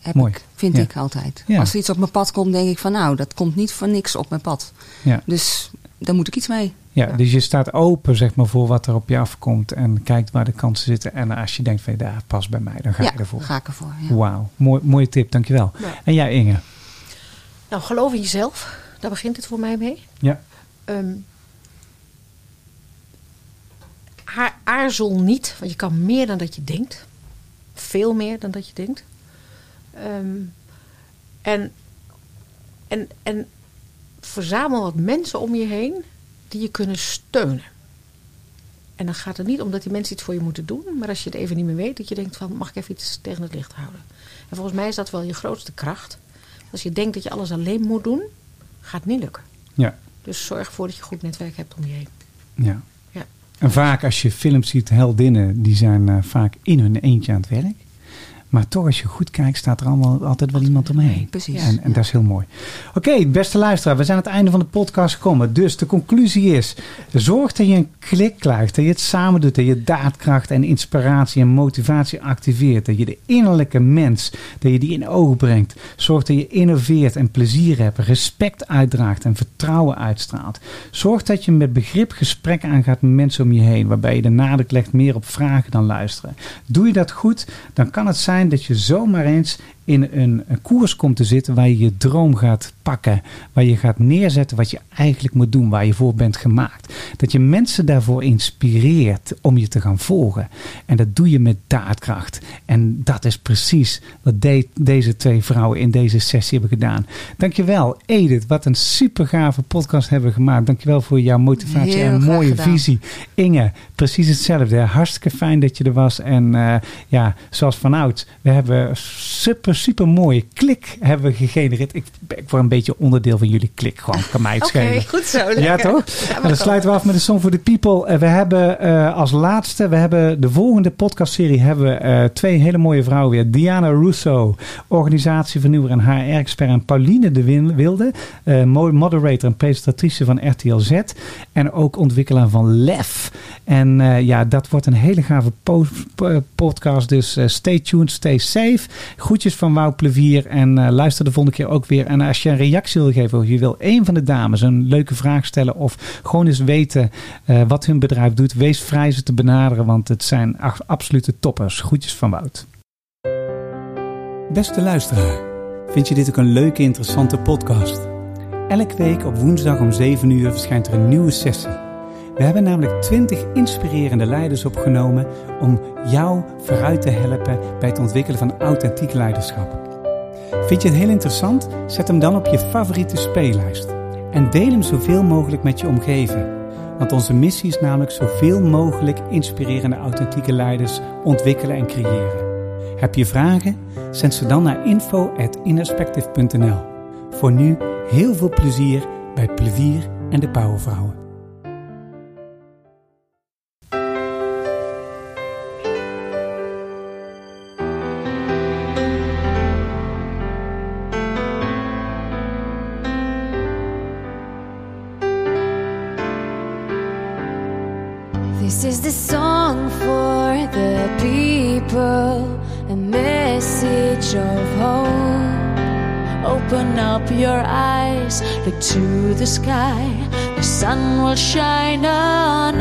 Heb Mooi. ik, vind Ja. ik altijd. Ja. Als er iets op mijn pad komt, denk ik van nou, dat komt niet voor niks op mijn pad. Ja. Dus daar moet ik iets mee. Ja, dus je staat open zeg maar, voor wat er op je afkomt en kijkt waar de kansen zitten. En als je denkt van ja, dat past bij mij, dan ga ja, je ervoor. ga ik ervoor. Ja. Wauw, mooi, mooie tip, dankjewel. Ja. En jij Inge? Nou, geloof in jezelf. Daar begint het voor mij mee. Ja. Ehm, haar- aarzel niet, want je kan meer dan dat je denkt. Veel meer dan dat je denkt. Ehm, en, en, en verzamel wat mensen om je heen die je kunnen steunen. En dan gaat het niet om dat die mensen iets voor je moeten doen, maar als je het even niet meer weet, dat je denkt van mag ik even iets tegen het licht houden. En volgens mij is dat wel je grootste kracht. Als je denkt dat je alles alleen moet doen, gaat het niet lukken. Ja. Dus zorg ervoor dat je een goed netwerk hebt om je heen. ja. Ja. En vaak als je films ziet, heldinnen, die zijn eh, vaak in hun eentje aan het werk. Maar toch, als je goed kijkt, staat er allemaal altijd wel iemand omheen. Precies. En, en Ja. dat is heel mooi. Oké, beste luisteraar, we zijn aan het einde van de podcast gekomen. Dus de conclusie is: zorg dat je een klik krijgt, dat je het samen doet, dat je daadkracht en inspiratie en motivatie activeert, dat je de innerlijke mens, dat je die in oog brengt. Zorg dat je innoveert en plezier hebt, respect uitdraagt en vertrouwen uitstraalt. Zorg dat je met begrip gesprek aangaat met mensen om je heen, waarbij je de nadruk legt meer op vragen dan luisteren. Doe je dat goed, dan kan het zijn dat je zomaar eens in een, een koers komt te zitten waar je je droom gaat pakken. Waar je gaat neerzetten wat je eigenlijk moet doen, waar je voor bent gemaakt. Dat je mensen daarvoor inspireert om je te gaan volgen. En dat doe je met daadkracht. En dat is precies wat de- deze twee vrouwen in deze sessie hebben gedaan. Dankjewel Edith, wat een super gave podcast hebben we gemaakt. Dankjewel voor jouw motivatie Heel en mooie gedaan. visie. Inge, precies hetzelfde. Hartstikke fijn dat je er was. En eh, ja, zoals vanouds, we hebben super, super mooie klik hebben we gegenereerd. Ik, ik word een beetje onderdeel van jullie klik. Gewoon, kan mij het Oké, schelen. goed zo. lekker. Ja, toch? En dan sluiten we af met de Song for the People. Eh, we hebben eh, als laatste, we hebben de volgende podcastserie hebben we eh, twee hele mooie vrouwen weer. Diana Russo, organisatievernieuwer en HR-expert. En Pauline de Wilde, mo- moderator en presentatrice van RTL Z. En ook ontwikkelaar van LEF. En ja, dat wordt een hele gave po- po- podcast. Dus stay tuned, stay safe. Groetjes van Wouw Plevier. En eh, luister de volgende keer ook weer. En als je een reactie wil geven, of je wil een van de dames een leuke vraag stellen. Of gewoon eens weten eh, wat hun bedrijf doet. Wees vrij ze te benaderen, want het zijn absolute toppers. Groetjes van Wout. Beste luisteraar, vind je dit ook een leuke, interessante podcast? Elke week op woensdag om 7 uur verschijnt er een nieuwe sessie. We hebben namelijk 20 inspirerende leiders opgenomen om jou vooruit te helpen bij het ontwikkelen van authentiek leiderschap. Vind je het heel interessant? Zet hem dan op je favoriete speellijst. En deel hem zoveel mogelijk met je omgeving. Want onze missie is namelijk zoveel mogelijk inspirerende authentieke leiders ontwikkelen en creëren. Heb je vragen? Zend ze dan naar info.innerspective.nl. Voor nu heel veel plezier bij Plevier en de Powervrouwen. Look to the sky. The sun will shine on